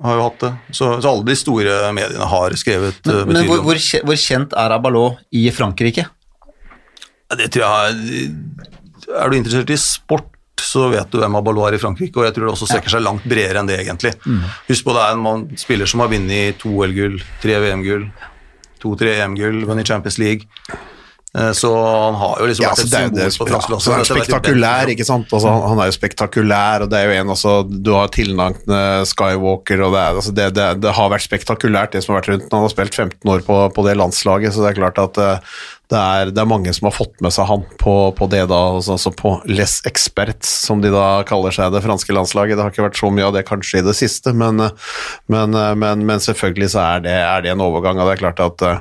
har jo hatt det. Så, så alle de store mediene har skrevet Men hvor, betydelig om hvor, kje- hvor kjent er Abalot i Frankrike? Det tror jeg Er er du interessert i sport, så vet du hvem Abalo er i Frankrike, og jeg tror det også strekker seg langt bredere enn det, egentlig. Husk på det er en mann, spiller som har vunnet to OL-gull, tre VM-gull, to-tre EM-gull, vunnet Champions League. Eh, Så han har jo liksom Ja, vært altså, et symbol det, på ja, fransk altså, landslag. Jo spektakulær, ikke sant? Altså, han er jo spektakulær, og det er jo en altså, Du har tilnavnet Skywalker, og det, er, altså, det, det, det har vært spektakulært, det som har vært rundt. Han har spilt 15 år på, på det landslaget, så det er klart at eh, det er, det er mange som har fått med seg han på, på det da, altså, altså på Les Experts, som de da kaller seg, det franske landslaget. Det har ikke vært så mye av det kanskje i det siste, men, eh, men, eh, men, men selvfølgelig så er det, er det en overgang, og det er klart at eh,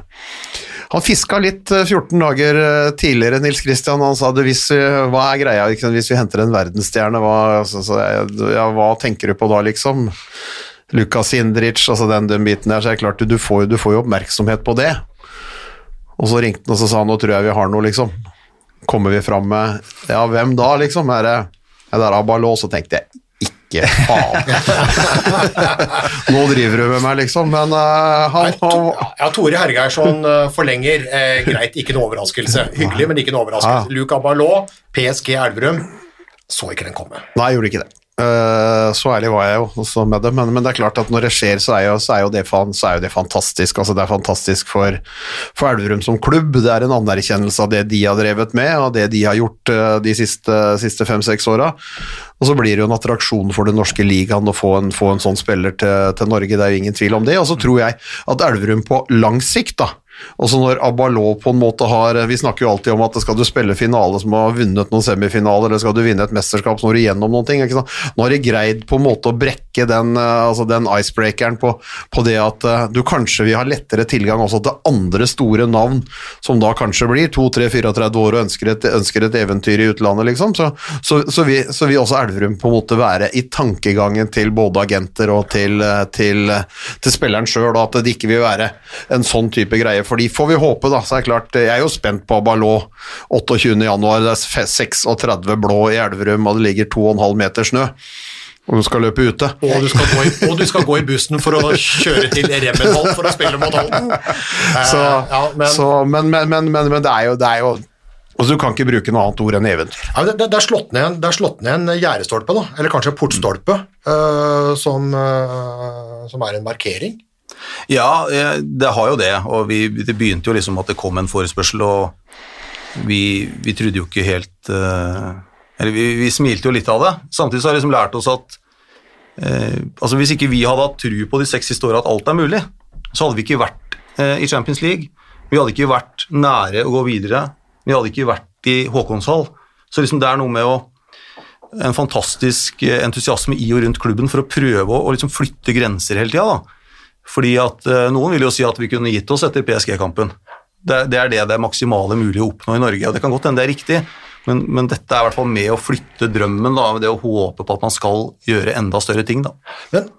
han fiska litt eh, 14 dager eh, tidligere, Nils Christian. Han sa hvis, eh, hva er greia hvis vi henter en verdensstjerne, hva, altså, så, ja, hva tenker du på da, liksom? Lukas Indric, altså den, den biten der, så er det klart du, får, du får jo oppmerksomhet på det. Og så ringte han og så sa han, nå tror jeg vi har noe, liksom. Kommer vi fram med Ja, hvem da, liksom? Er det, er det Abalå? Så tenkte jeg ikke faen. nå driver du med meg, liksom. Men uh, han, ja, Tore Hergeirsson eh, forlenger. Eh, greit, ikke noe overraskelse. Hyggelig, men ikke noe overraskelse. Ja. Luc Ballot, PSG Elverum, så ikke den komme. Nei, gjorde ikke det. Eh, så ærlig var jeg jo også med det, men, men det er klart at når det skjer, så er jo, så er jo, det, så er jo det fantastisk. Altså, det er fantastisk for, for Elverum som klubb. Det er en anerkjennelse av det de har drevet med, og det de har gjort eh, de siste, siste fem-seks åra. Og så blir det jo en attraksjon for den norske ligaen å få en, få en sånn spiller til, til Norge, det er jo ingen tvil om det. Og så tror jeg at Elverum på lang sikt, da, også når Abalo på en måte har Vi snakker jo alltid om at skal du spille finale som har vunnet noen semifinaler, eller skal du vinne et mesterskap så må du gjennom noen ting. Nå har de greid på en måte å brekke den, eh, altså den icebreakeren på, på det at eh, du kanskje vil ha lettere tilgang også til andre store navn, som da kanskje blir 2-3-34 år og ønsker et, ønsker et eventyr i utlandet, liksom. Så, så, så, vil, så vil også Elverum på en måte være i tankegangen til både agenter og til, til, til, til spilleren sjøl, at det ikke vil være en sånn type greie. Fordi får vi håpe, da, så er det klart Jeg er jo spent på Ballot 28. januar, det er 36 blå i Elverum, og det ligger 2,5 meter snø. Og du skal løpe ute. Og du skal gå i, og du skal gå i bussen for å kjøre til Remmenhall for å spille mot Halden. Eh, Så, ja, men, så, men, men, men, det er jo, det er jo altså, Du kan ikke bruke noe annet ord enn eventyr. ja, det, det, det er slått ned en, det er slått ned en gjerdestolpe, da, eller kanskje en portstolpe, uh, som, uh, som er en markering. Ja, eh, det har jo det, og vi, det begynte jo liksom at det kom en forespørsel, og vi, vi trodde jo ikke helt eh, Eller vi, vi smilte jo litt av det. Samtidig så har vi liksom lært oss at eh, altså Hvis ikke vi hadde hatt tru på de seks siste åra at alt er mulig, så hadde vi ikke vært eh, i Champions League. Vi hadde ikke vært nære å gå videre. Vi hadde ikke vært i Håkonshall. Så liksom det er noe med å en fantastisk entusiasme i og rundt klubben for å prøve å, å liksom flytte grenser hele tida. Fordi at eh, Noen vil jo si at vi kunne gitt oss etter PSG-kampen. Det, det er det det er maksimale mulig å oppnå i Norge. og Det kan godt hende det er riktig, men, men dette er i hvert fall med å flytte drømmen. da, Det å håpe på at man skal gjøre enda større ting. da. Men,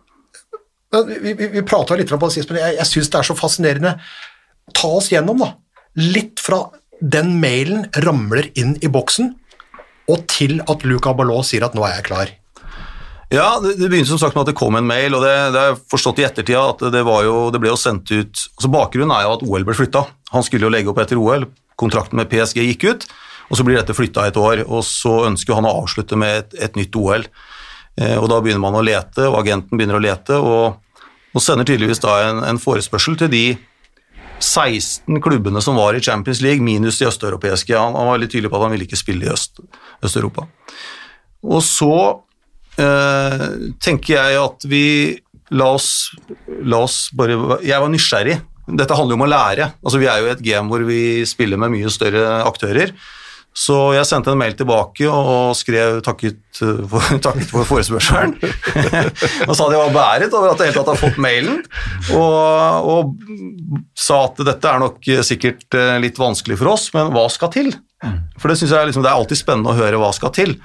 men vi, vi, vi prata litt om det men jeg, jeg syns det er så fascinerende. Ta oss gjennom, da. Litt fra den mailen ramler inn i boksen, og til at Luca Ballot sier at 'nå er jeg klar'. Ja, det, det begynte som sagt med at det kom en mail, og det, det er forstått i ettertid at det, jo, det ble jo sendt ut altså Bakgrunnen er jo at OL ble flytta. Han skulle jo legge opp etter OL, kontrakten med PSG gikk ut, og så blir dette flytta et år. Og så ønsker han å avslutte med et, et nytt OL. Eh, og da begynner man å lete, og agenten begynner å lete, og, og sender tydeligvis da en, en forespørsel til de 16 klubbene som var i Champions League, minus de østeuropeiske. Han, han var veldig tydelig på at han ville ikke spille i Øst- Øst-Europa. og så tenker jeg at vi la oss, la oss bare Jeg var nysgjerrig. Dette handler jo om å lære. Altså, vi er jo i et game hvor vi spiller med mye større aktører. Så jeg sendte en mail tilbake og skrev takket eh, for, takket for forespørselen. og sa at jeg var beæret over at jeg helt tatt har fått mailen, og, og sa at dette er nok sikkert eh, litt vanskelig for oss, men hva skal til? For det synes jeg liksom, det er alltid spennende å høre hva skal til.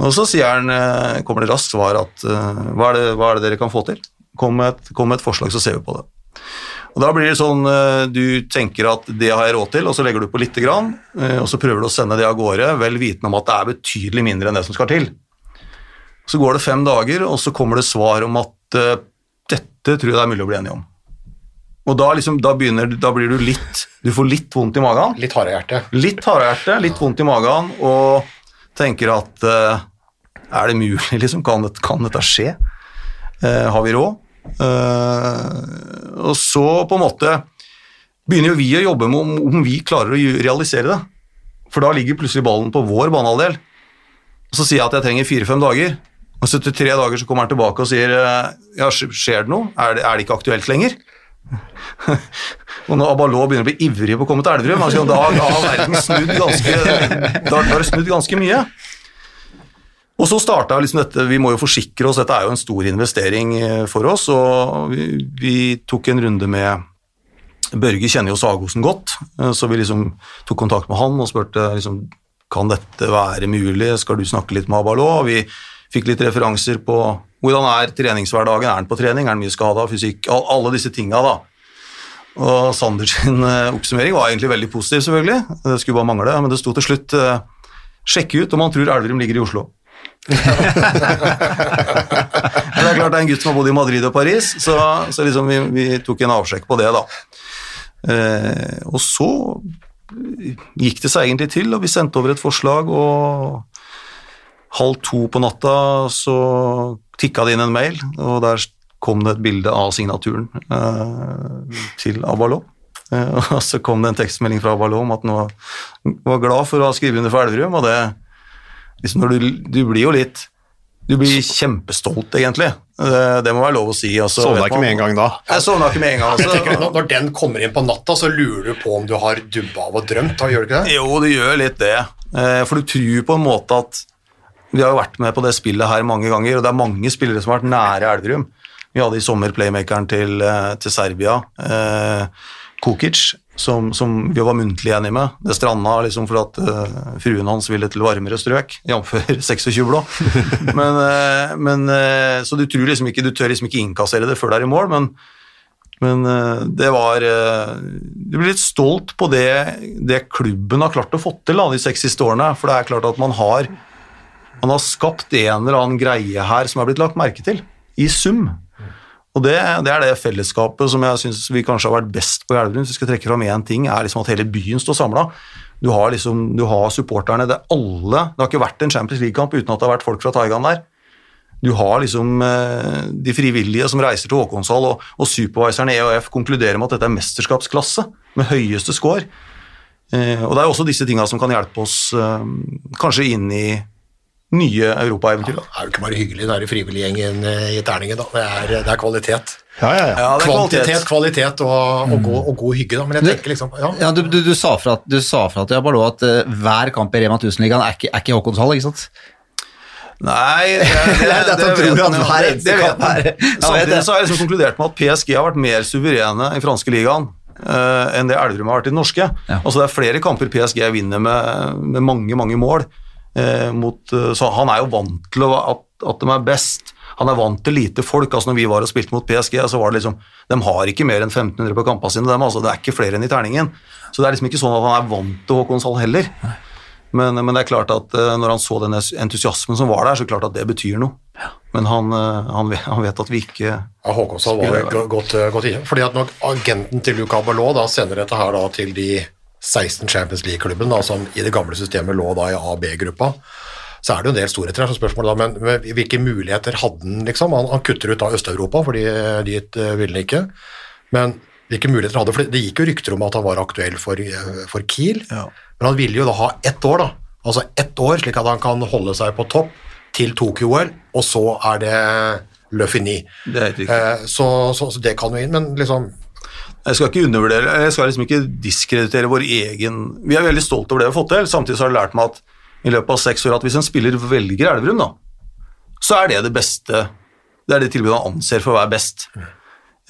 Og så han, eh, kommer det raskt svar at eh, hva er, det, hva er det dere kan få til? Kom med, et, kom med et forslag, så ser vi på det. Og Da blir det sånn eh, du tenker at det har jeg råd til, og så legger du på lite grann, og så prøver du å sende det av gårde, vel vitende om at det er betydelig mindre enn det som skal til. Så går det fem dager, og så kommer det svar om at dette tror jeg det er mulig å bli enige om. Og da, liksom, da, begynner, da blir du litt Du får litt vondt i magen. Litt harde hjerte. Litt hardhjerte, litt vondt i magen, og tenker at eh, Er det mulig, liksom? Kan, det, kan dette skje? Eh, har vi råd? Eh, og så på en måte begynner jo vi å jobbe med om, om vi klarer å realisere det. For da ligger plutselig ballen på vår banehalvdel. Så sier jeg at jeg trenger fire-fem dager. Og så etter tre dager så kommer han tilbake og sier ja, skjer det noe? Er det, er det ikke aktuelt lenger? og når Abalo begynner å bli ivrig på å komme til Elverum, altså, da, har verden snudd ganske, da, da det snudd ganske mye. Og så starta liksom dette, vi må jo forsikre oss, dette er jo en stor investering eh, for oss, og vi, vi tok en runde med Børge kjenner jo Sagosen godt, eh, så vi liksom tok kontakt med han og spurte liksom, kan dette være mulig, skal du snakke litt med Abalå? Vi fikk litt referanser på hvordan er treningshverdagen, er han på trening, er han mye skada, fysikk, alle disse tinga da. Og Sander sin eh, oppsummering var egentlig veldig positiv, selvfølgelig. Det skulle bare mangle, men det sto til slutt eh, sjekke ut om han tror Elverum ligger i Oslo. Men det er klart det er en gutt som har bodd i Madrid og Paris, så, så liksom vi, vi tok en avsjekk på det, da. Eh, og så gikk det seg egentlig til, og vi sendte over et forslag, og halv to på natta så tikka det inn en mail, og der kom det et bilde av signaturen eh, til Abalå. Eh, og så kom det en tekstmelding fra Abalå om at han var, var glad for å ha skrevet under for Elverum, og det liksom når du, du blir jo litt Du blir kjempestolt, egentlig. Det, det må være lov å si. Altså, Sovna ikke med en gang da. Jeg sovna ikke med en gang. Altså. tenker når- den kommer inn på natta, så lurer du på om du har dubba av og drømt. da, Gjør du ikke det? Jo, det gjør litt det. Eh, For du tror på en måte at Vi har jo vært med på det spillet her mange ganger, og det er mange spillere som har vært nære Elverum. Vi hadde i sommer playmakeren til, eh, til Serbia, eh, Kukic, som, som vi var muntlig enige med. Det stranda liksom for at eh, fruen hans ville til varmere strøk, jf. 26 blå. Men, eh, men, eh, så du liksom ikke, du tør liksom ikke innkassere det før det er i mål, men men det var Du blir litt stolt på det, det klubben har klart å få til da, de seks siste årene. For det er klart at man har, man har skapt en eller annen greie her som er blitt lagt merke til, i sum. Og det, det er det fellesskapet som jeg syns vi kanskje har vært best på i Elverum. Hvis vi skal trekke fram én ting, er liksom at hele byen står samla. Du har liksom, du har supporterne, det er alle Det har ikke vært en Champions League-kamp uten at det har vært folk fra Taigan der. Du har liksom eh, de frivillige som reiser til Håkonshall, og, og supervisoren i EOF konkluderer med at dette er mesterskapsklasse med høyeste score. Eh, og det er også disse tinga som kan hjelpe oss eh, kanskje inn i nye europaeventyr. Ja, Det er jo ikke bare hyggelig, det er frivilliggjengen eh, i Terningen. da. Det er, det er kvalitet. Ja, ja, ja. Ja, det Kvantitet, kvalitet. kvalitet og, og, god, og god hygge, da. Men jeg tenker liksom ja, Ja, du, du, du sa fra at, du sa fra til Abalo at uh, hver kamp i Rema 1000-ligaen er er ikke Håkonshall, ikke sant? Nei, det, det, Det er at han vet jo. er- vet Samtidig så har jeg liksom konkludert med at PSG har vært mer suverene i franske ligaen uh, enn det Elverum har vært i den norske. Ja. Altså Det er flere kamper PSG vinner med, med mange, mange mål. Eh, mot, eh, så han er jo vant til å, at, at de er best. Han er vant til lite folk. altså Når vi var og spilte mot PSG, så var det liksom De har ikke mer enn 1500 på kampene sine. Dem, altså, det er ikke flere enn i terningen. Så det er liksom ikke sånn at han er vant til Håkonshall heller. Men, men det er klart at eh, når han så den entusiasmen som var der, så er det klart at det betyr noe. Men han, han, vet, han vet at vi ikke Ja, Håkonsson var jo godt, godt inne. Fordi at når agenten til Luca Ballot da sender dette her da til de 16 Champions League-klubben som i det gamle systemet lå da i A- og B-gruppa, så er det jo en del storheter her, så spørsmålet da, men, men hvilke muligheter hadde han liksom? Han, han kutter ut da Øst-Europa, fordi eh, dit uh, ville han ikke. Men hvilke muligheter hadde, for det gikk jo rykter om at han var aktuell for, eh, for Kiel, men han ville jo da ha ett år da, altså ett år, slik at han kan holde seg på topp til Tokyo-OL, og så er det Le Fini. Det er. Eh, så, så, så det kan jo inn, men liksom Jeg skal ikke undervurdere, jeg skal liksom ikke diskreditere vår egen Vi er veldig stolte over det vi har fått til. Samtidig så har jeg lært meg at i løpet av seks år at hvis en spiller velger Elverum, da, så er det det beste Det er det tilbudet han anser for å være best.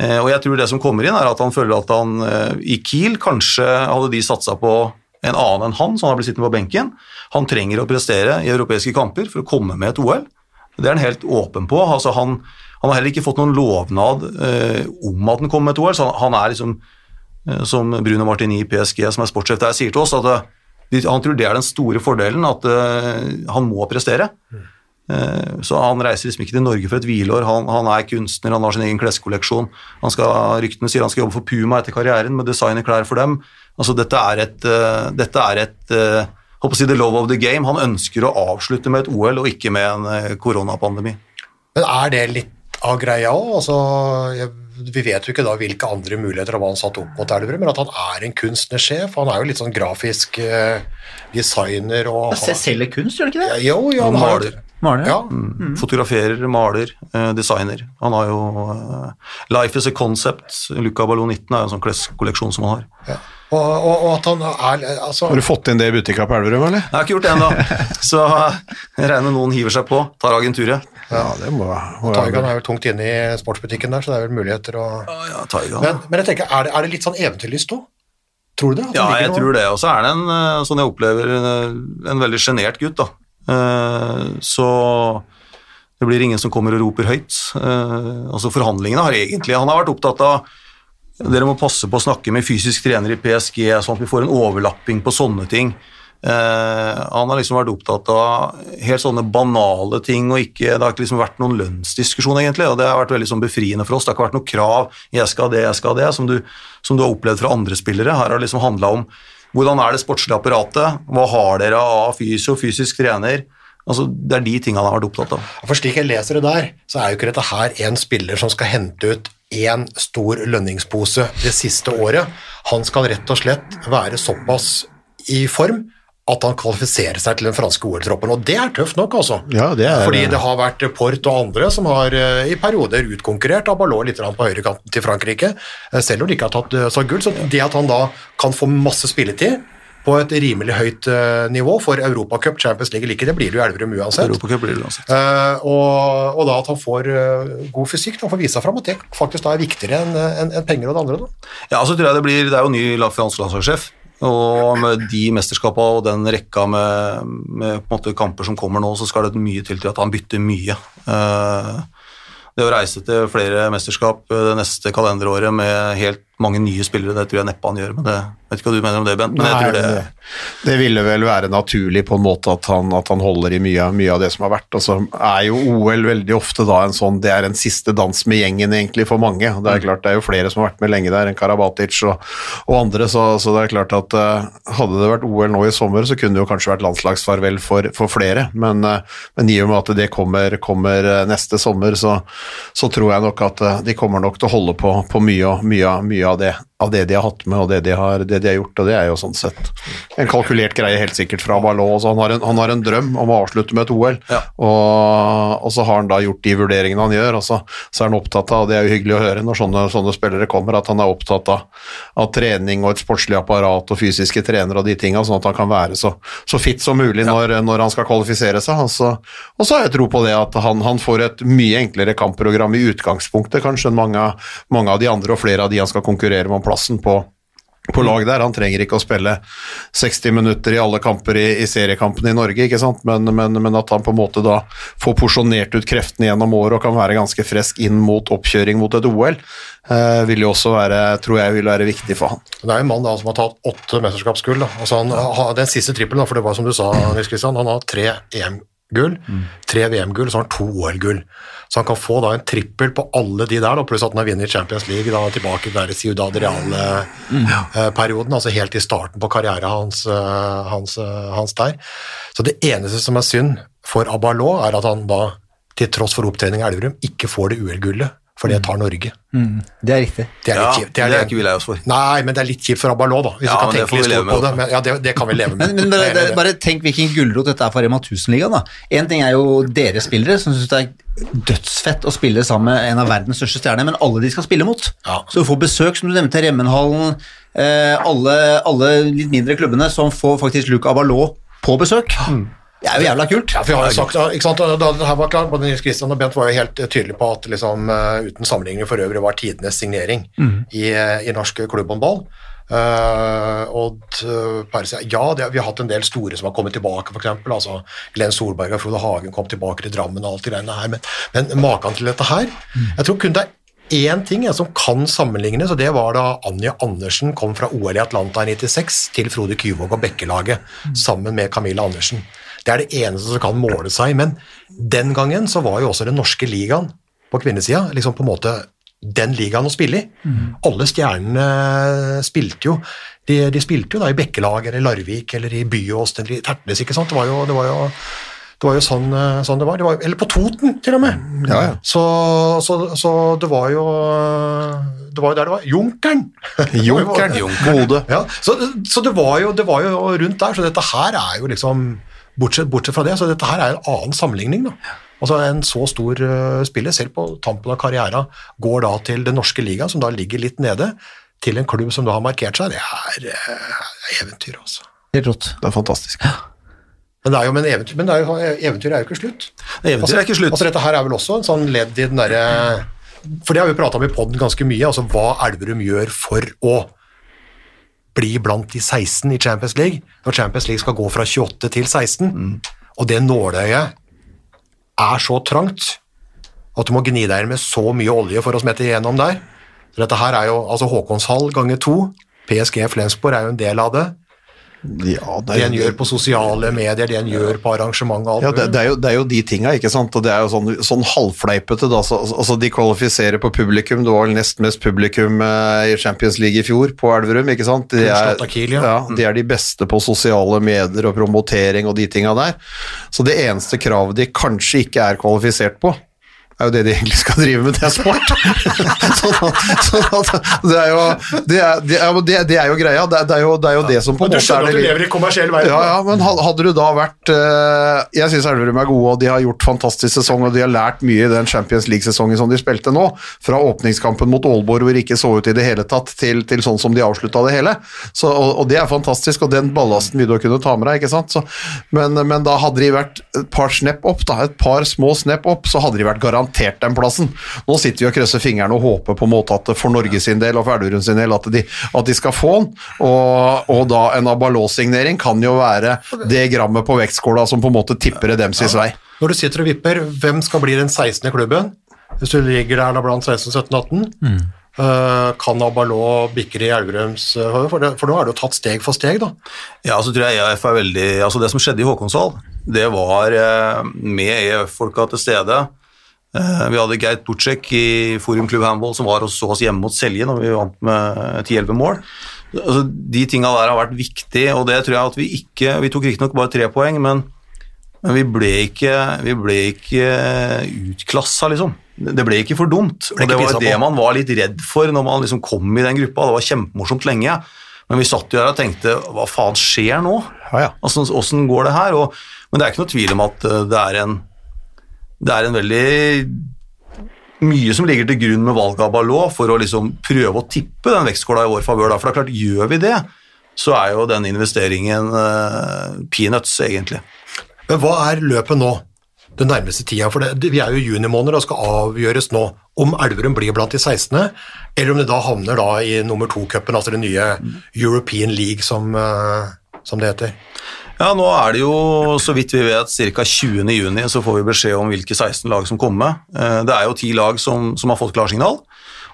Eh, og jeg tror det som kommer inn, er at han føler at han eh, i Kiel kanskje hadde de satsa på en annen enn han, så han har blitt sittende på benken. Han trenger å prestere i europeiske kamper for å komme med et OL. Det er han helt åpen på. Altså han, han har heller ikke fått noen lovnad eh, om at han kommer med et OL, så han, han er liksom eh, som Bruno Martini i PSG, som er sportssjef der, sier til oss, at eh, han tror det er den store fordelen, at eh, han må prestere. Eh, Så han reiser liksom ikke til Norge for et hvileår. Han, han er kunstner, han har sin egen kleskolleksjon. Han skal, ryktene sier han skal jobbe for Puma etter karrieren med designer klær for dem. Altså dette er et, eh, dette er et håper å si the love of the game. Han ønsker å avslutte med et OL og ikke med en koronapandemi. Men er det litt av greia òg? Altså, vi vet jo ikke da hvilke andre muligheter han satt opp mot Elverum, men at han er en kunstnersjef. Han er jo litt sånn grafisk eh, designer og har... selger kunst, gjør han ikke det? Jo, jo, Han han maler. Maler, Ja. Mm. Fotograferer, maler, eh, designer. Han har jo eh, Life is a Concept. Luca Ballon 19 er jo en sånn kleskolleksjon som han har. Ja. Og, og, og at han er altså, Har du fått inn det i butikka på Elverum, eller? Jeg har ikke gjort det ennå, så jeg regner med noen hiver seg på. Tar agenturet. Ja, det må, må Taigan er vel tungt inne i sportsbutikken der, så det er vel muligheter å Ja, ja, men, men jeg tenker, er det, er det litt sånn eventyrlyst òg? Tror du det? At Ja, jeg noe- tror det. Og så er det en, eh, sånn jeg opplever, eh, en veldig sjenert gutt, da. Eh, Så det blir ingen som kommer og roper høyt. Eh, Altså Forhandlingene har egentlig Han har vært opptatt av dere må passe på å snakke med fysisk trener i PSG, sånn at vi får en overlapping på sånne ting. Eh, han har liksom vært opptatt av helt sånne banale ting, og ikke, det har ikke liksom vært noen lønnsdiskusjon, egentlig, og det har vært veldig sånn befriende for oss. Det har ikke vært noe krav 'jeg skal det, jeg skal det', som du, som du har opplevd fra andre spillere. Her har det liksom handla om hvordan er det sportslige apparatet, hva har dere av fysio, fysisk trener? Altså, Det er de tingene han har vært opptatt av. For slik jeg leser det der, så er jo ikke dette her en spiller som skal hente ut én stor lønningspose det siste året. Han skal rett og slett være såpass i form at han kvalifiserer seg til den franske OL-troppen, og det er tøft nok, altså. Ja, det er- Fordi det har vært Port og andre som har eh, i perioder utkonkurrert Abalot litt på høyrekanten til Frankrike, eh, selv om de ikke har tatt eh, så gull. Så det at han da kan få masse spilletid på et rimelig høyt nivå for Europacup, Champions League eller ikke, det blir det jo Elverum uansett. Blir det uansett. Og, og da at han får god fysikk, da får vise seg fram at det faktisk da er viktigere enn en, en penger og det andre. Da. Ja, så tror jeg det blir Det er jo ny fransk landslagssjef. Og med de mesterskapene og den rekka med, med måte kamper som kommer nå, så skal det mye til til at han bytter mye. Eh, det å reise til flere mesterskap eh, det neste kalenderåret med helt mange nye spillere, det tror jeg neppe han gjør. Men det, vet ikke hva du mener om det, Bent. Nei, tror det, det, ville vel være naturlig på en måte at han, at han holder i mye, mye av det som har vært. Og så er jo OL veldig ofte da en sånn Det er en siste dans med gjengen egentlig for mange. Det er klart det er jo flere som har vært med lenge der enn Karabatic og, og andre, så, så det er klart at uh, hadde det vært OL nå i sommer, så kunne det jo kanskje vært landslagsfarvel for, for flere. Men, uh, men i og med at det kommer, kommer eh, neste sommer, så, så tror jeg nok at uh, de kommer nok til å holde på, på mye, mye, mye av det av det de har hatt med og det de har, det de har gjort, og det er jo sånn sett en kalkulert greie helt sikkert fra Ballot. Han, har en, han har en drøm om å avslutte med et OL, Ja. og, og så har han da gjort de vurderingene han gjør, og så, så er han opptatt av, og det er jo hyggelig å høre når sånne, sånne spillere kommer, at han er opptatt av, av trening og et sportslig apparat og fysiske trenere og de tinga, sånn at han kan være så, så fit som mulig når, når han skal kvalifisere seg. Og så, og så har jeg tro på det at han, han får et mye enklere kampprogram i utgangspunktet, kanskje enn mange, mange av de andre, og flere av de han skal konkurrere med om plassen på på lag der. Han trenger ikke å spille 60 minutter i alle kamper i, i seriekampene i Norge, ikke sant? Men, men, men at han på en måte da får porsjonert ut kreftene gjennom året og kan være ganske frisk inn mot oppkjøring mot et OL, eh, vil jo også være, tror jeg vil være viktig for han. Det er en mann da som har tatt åtte mesterskapsgull. Altså han har den siste trippelen, for det var som du sa, Nils Kristian, han har tre EM-gull, tre VM-gull, så har han to OL-gull. Så han kan få da en trippel på alle de der, da, pluss at han har vunnet Champions League da, tilbake til den der Ciudad Real-perioden, altså helt i starten på karrieren hans, eh, hans, eh, hans der. Så det eneste som er synd for Abalot, er at han da, til tross for opptrening i Elverum, ikke får det UL-gullet, for det tar Norge. Det er riktig. Det er ja, litt kjipt. det er det ikke vi lei oss for. Nei, men det er litt kjipt for Abalot, da. Hvis Ja, du kan tenke vi litt leve stort på det. Men, ja, det, det kan vi leve med. Men, men bare, det, bare tenk hvilken gulrot dette er for Rema 1000-ligaen. Én ting er jo dere spillere som syns det er dødsfett å spille sammen med en av verdens største stjerner, men alle de skal spille mot. Ja. Så du får besøk, som du nevnte, Remmenhallen, eh, alle, alle litt mindre klubbene som får faktisk Luc Abalot på besøk. Det er jo jævla kult. Ja, for jeg har jo sagt, ikke sant, Da det her var klart, både Nils Kristian og Bent var jo helt eh, tydelige på at liksom, eh, uten sammenligning for øvrig var tidenes signering i, eh, i norsk klubbhåndball. Uh, og uh, Perse, ja, det, vi har hatt en del store som har kommet tilbake, f.eks. Altså, Glenn Solberg og Frode Hagen kom tilbake til Drammen og alt det greiene her, men, men maken til dette her Jeg tror kun det er én ting jeg, som kan sammenlignes, og det var da Anja Andersen kom fra OL i Atlanta i 96 til Frode Kyvåg og Bekkelaget sammen med Camilla Andersen. Det er det eneste som kan måle seg, men den gangen så var jo også den norske ligaen på kvinnesida liksom på en måte den ligaen å spille i. Alle stjernene spilte jo de, de spilte jo da i Bekkelag eller Larvik eller i Byås eller i Tertnes, ikke sant. Det var jo, det var jo, det var jo sånn, eh, sånn det var. det var. Eller på Toten, til og med. Ja, ja. Så, så, så det var jo Det var jo der det var. Junkeren! Junkeren, Bodø. Ja, så, så det, var jo, det var jo rundt der, så dette her er jo liksom Bortsett, bortsett fra det, så dette her er en annen sammenligning. da. Altså En så stor uh, spiller, selv på tampen av karriera, går da til den norske ligaen, som da ligger litt nede, til en klubb som da har markert seg. Det er uh, eventyr, altså. Helt rått. Det er fantastisk. Men, det er jo, men, eventyr, men det er jo, eventyr, er jo ikke slutt. Eventyret er ikke slutt. Altså Dette her er vel også en sånn ledd i den derre For det har vi prata om i poden ganske mye, altså hva Elverum gjør for å bli blant de 16 i Champions League, når Champions League skal gå fra 28 til 16, og det nåløyet er så trangt at du må gni deg med så mye olje for å smette igjennom der. Så dette her er jo altså Håkonshall ganger to, PSG Flensborg er jo en del av det. Ja, det Det en gjør på sosiale medier, det en gjør på arrangement og alt Ja, det, det, er jo, det er jo de tinga, ikke sant. Og det er jo sånn, sånn halvfleipete, da. Så, altså, de kvalifiserer på publikum. Det var vel nest mest publikum eh, i Champions League i fjor på Elverum, ikke sant. De er, ja. ja, de er de beste på sosiale medier og promotering og de tinga der. Så det eneste kravet de kanskje ikke er kvalifisert på, er jo det de egentlig skal drive med, det er sport. sånn at, sånn at det er jo det er, det er, det, det er jo greia. Det er, jo, det er jo det som på en måte er skjønner at du lever i kommersiell verden? ja, ja, men hadde du da vært eh, Jeg syns Elverum er gode, og de har gjort fantastisk sesong, og de har lært mye i den Champions League-sesongen som de spilte nå. Fra åpningskampen mot Aalborg, hvor de ikke så ut i det hele tatt, til, til sånn som de avslutta det hele. Så, og, og det er fantastisk, og den ballasten vil du kunne ta med deg, ikke sant. Så, men, men da hadde de vært et par snepp opp, da, et par små snepp opp, så hadde de vært garantert den plassen. Nå sitter vi og krysser fingrene og håper på en måte at for Norge sin del og for Elverum sin del at de, at de skal få den, og, og da en Abalå-signering kan jo være det grammet på vektskåla som på en måte tipper det dems vei. Når du sitter og vipper, hvem skal bli den 16. i klubben? Hvis du ligger der da blant 16, 17, 18, eh, kan Abalo bikke i Elverums eh, for, for nå er det jo tatt steg for steg, da. Ja, så tror jeg EF er veldig Altså, det som skjedde i Håkonshall, det var eh, med EF-folka til stede. Eh, vi hadde Geit Bucek i Forum Klubb Handball som var og så oss hjemme mot Selje når vi vant med 10-11 mål. Altså, de tinga der har vært viktige, og det tror jeg at vi ikke Vi tok riktignok bare tre poeng, men, men vi ble ikke, vi ble ikke utklassa, liksom. Det ble ikke for dumt. Ble Og det var det man var litt redd for når man liksom kom i den gruppa. Det var kjempemorsomt lenge. Men vi satt jo her og tenkte hva faen skjer nå? Ja, ja. Altså, Åssen går det her? Og, men det er ikke noe tvil om at eh, det er en, det er en veldig mye som ligger til grunn med valget av Ballot for å liksom prøve å tippe den vektskåla i vår favør. For det er klart, gjør vi det, så er jo den investeringen uh, peanuts, egentlig. Men hva er løpet nå? Den nærmeste tida, for det, vi er jo i junimåneder og skal avgjøres nå om Elverum blir blant de 16., eller om det da havner da i nummer to-cupen, altså den nye European League, som, eh, som det heter. Ja, nå er det jo, så vidt vi vet, ca. 20. juni så får vi beskjed om hvilke 16 lag som kommer. Eh, Det er jo ti lag som, som har fått klarsignal,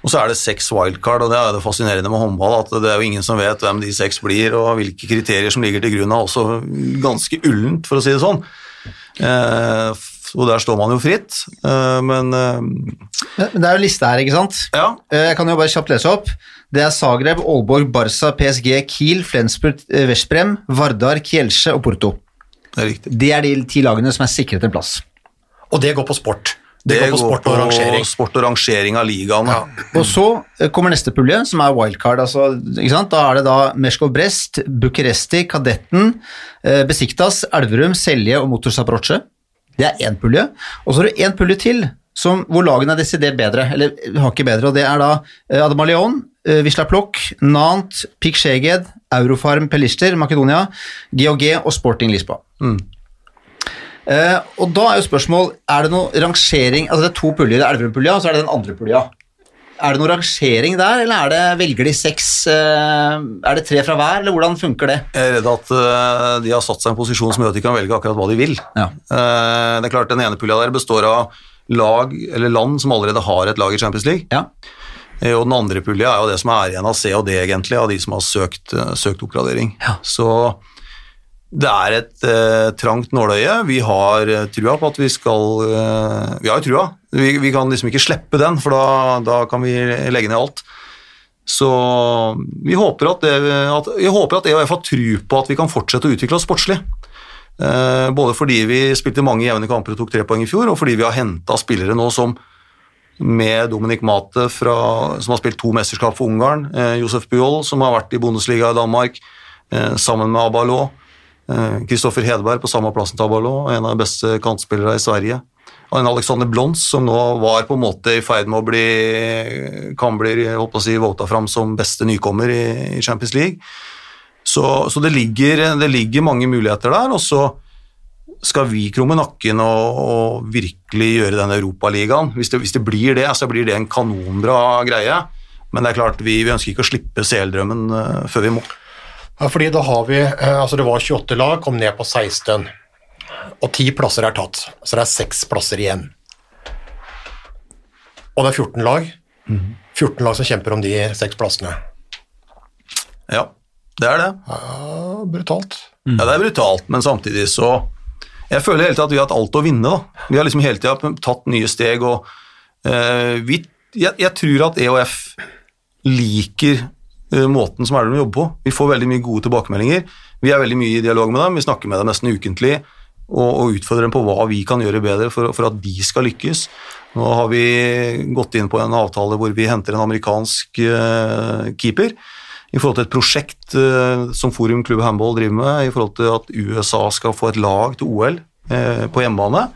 og så er det seks wildcard, og det er det fascinerende med håndball, at det er jo ingen som vet hvem de seks blir, og hvilke kriterier som ligger til grunn, er også ganske ullent, for å si det sånn. Eh, Og der står man jo fritt, eh, men Men det er jo liste her, ikke sant? ja, Jeg kan jo bare kjapt lese opp. Det er Zagreb, Aalborg, Barca, PSG, Kiel, Flensburg, eh, Veszprem, Vardar, Kielce og Porto. det er riktig. Det er de ti lagene som er sikret en plass. Og det går på sport. Det, går på sport og rangering. sport og rangering av ligaene. Og så eh, kommer neste pulje, som er wildcard. Altså, ikke sant? Da er det da Meshkov Brest, Bucuresti, Kadetten, eh, Besiktas, Elverum, Selje og Motor Zaporozhye. Det er én pulje. Og så har du én pulje til som, hvor lagene er desidert bedre, eller har ikke bedre, og det er da Adamalion, eh, Wisla Plock, Nant, Pik Skjeged, Eurofarm Pelister, Makedonia, GHG og Sporting Lisboa. Eh, og da er jo spørsmål, er det noe rangering Altså det er to puljer, det er Elverum-pulja, og så er det den andre pulja. Er det noe rangering der, eller er det, velger de seks uh, Er det tre fra hver, eller hvordan funker det? Jeg er redd at uh, de har satt seg i en posisjon som gjør at de kan velge akkurat hva de vil. Ja. Eh, det er klart Den ene pulja der består av lag eller land som allerede har et lag i Champions League. Ja. Eh, Og den andre pulja er jo det som er igjen av C og D, egentlig, av de som har søkt, eh, søkt oppgradering. Ja. Så Det er et eh, trangt nåløye. Vi har eh, trua på at vi skal eh, Vi har jo trua. Vi, vi kan liksom ikke slippe den, for da, da kan vi legge ned alt. Så vi håper at, det, at, jeg håper at EOF har tru på at vi kan fortsette å utvikle oss sportslig. Eh, både fordi vi spilte mange jevne kamper og tok tre poeng i fjor, og fordi vi har henta spillere nå som med Dominik Mate, fra, som har spilt to mesterskap for Ungarn, eh, Josef Bujold, som har vært i Bundesliga i Danmark, eh, sammen med Abalo. Kristoffer Hedberg på samme plassen til Abalo, en av de beste kantspillere i Sverige. En Alexander Blons som nå var på en måte i ferd med å bli kan bli si, vota fram som beste nykommer i Champions League. Så, så det, ligger, det, ligger, mange muligheter der. og så skal vi krumme nakken og, og virkelig gjøre den Europaligaen. Hvis, hvis det blir det, så blir det en kanonbra greie. Men det er klart, vi, vi ønsker ikke å slippe CL-drømmen uh, før vi må. Ja, fordi da har vi, uh, altså Det var 28 lag, kom ned på 16 og 10 plasser er tatt, så det er 6 plasser igjen. Og det er 14 lag. 14 lag som kjemper om de 6 plassene. Ja, det er det. Ja, brutalt. Ja, det er brutalt, men samtidig så Jeg føler hele tiden at vi har hatt alt å vinne. da. Vi har liksom hele tida tatt nye steg, og uh, vi, jeg, jeg, tror at EOF liker uh, måten som er de jobber på. Vi får veldig mye gode tilbakemeldinger. Vi er veldig mye i dialog med dem, vi snakker med dem nesten ukentlig og, og utfordrer dem på hva vi kan gjøre bedre for, for, at de skal lykkes. Nå har vi gått inn på en avtale hvor vi henter en amerikansk uh, keeper i forhold til et prosjekt uh, som Forum Klubb Handball driver med, i forhold til at USA skal få et lag til OL eh, på hjemmebane.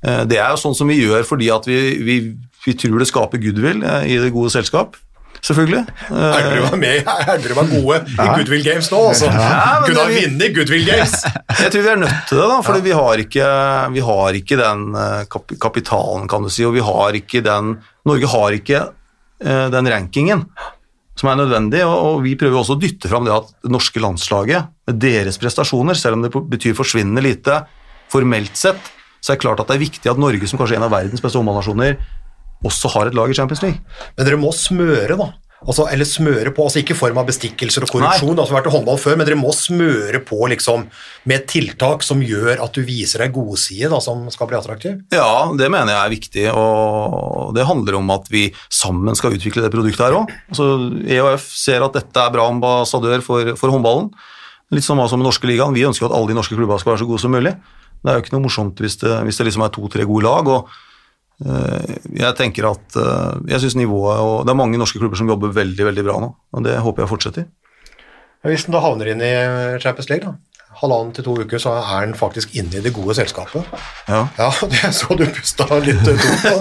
det er jo sånn som vi gjør fordi at vi, vi, vi tror det skaper goodwill i det gode selskap selvfølgelig. Elverum var med Elverum var gode i Goodwill Games nå, altså. Ja, Kunne ha vunnet Goodwill Games. Jeg tror vi er nødt til det, da, ja. vi, har ikke, vi, har ikke, den eh, kapitalen, kan du si, og vi har ikke den Norge har ikke den rankingen som er nødvendig, og, og vi prøver også å dytte fram det at det norske landslaget, med deres prestasjoner, selv om det betyr forsvinnende lite formelt sett, så er det klart at det er viktig at Norge, som kanskje er en av verdens beste håndballnasjoner, også har et lag i Champions League. Men dere må smøre, da. Altså, eller smøre på, altså ikke i form av bestikkelser og korrupsjon, altså vært i håndball før, men dere må smøre på liksom, med tiltak som gjør at du viser deg godside som skal bli attraktiv? Ja, det mener jeg er viktig, og det handler om at vi sammen skal utvikle det produktet her òg. Altså, EOF ser at dette er bra ambassadør for, for håndballen. Litt som med norske ligaen. Vi ønsker at alle de norske klubbene skal være så gode som mulig. Det er jo ikke noe morsomt hvis det, hvis det liksom er to-tre gode lag. og jeg tenker at eh, jeg synes nivået og Det er mange norske klubber som jobber veldig veldig bra nå, og det håper jeg fortsetter. Hvis den da havner inn i Champions League, da, halvannen til to uker, så er den faktisk inne i det gode selskapet. Ja, ja det så du pusta litt tungt på.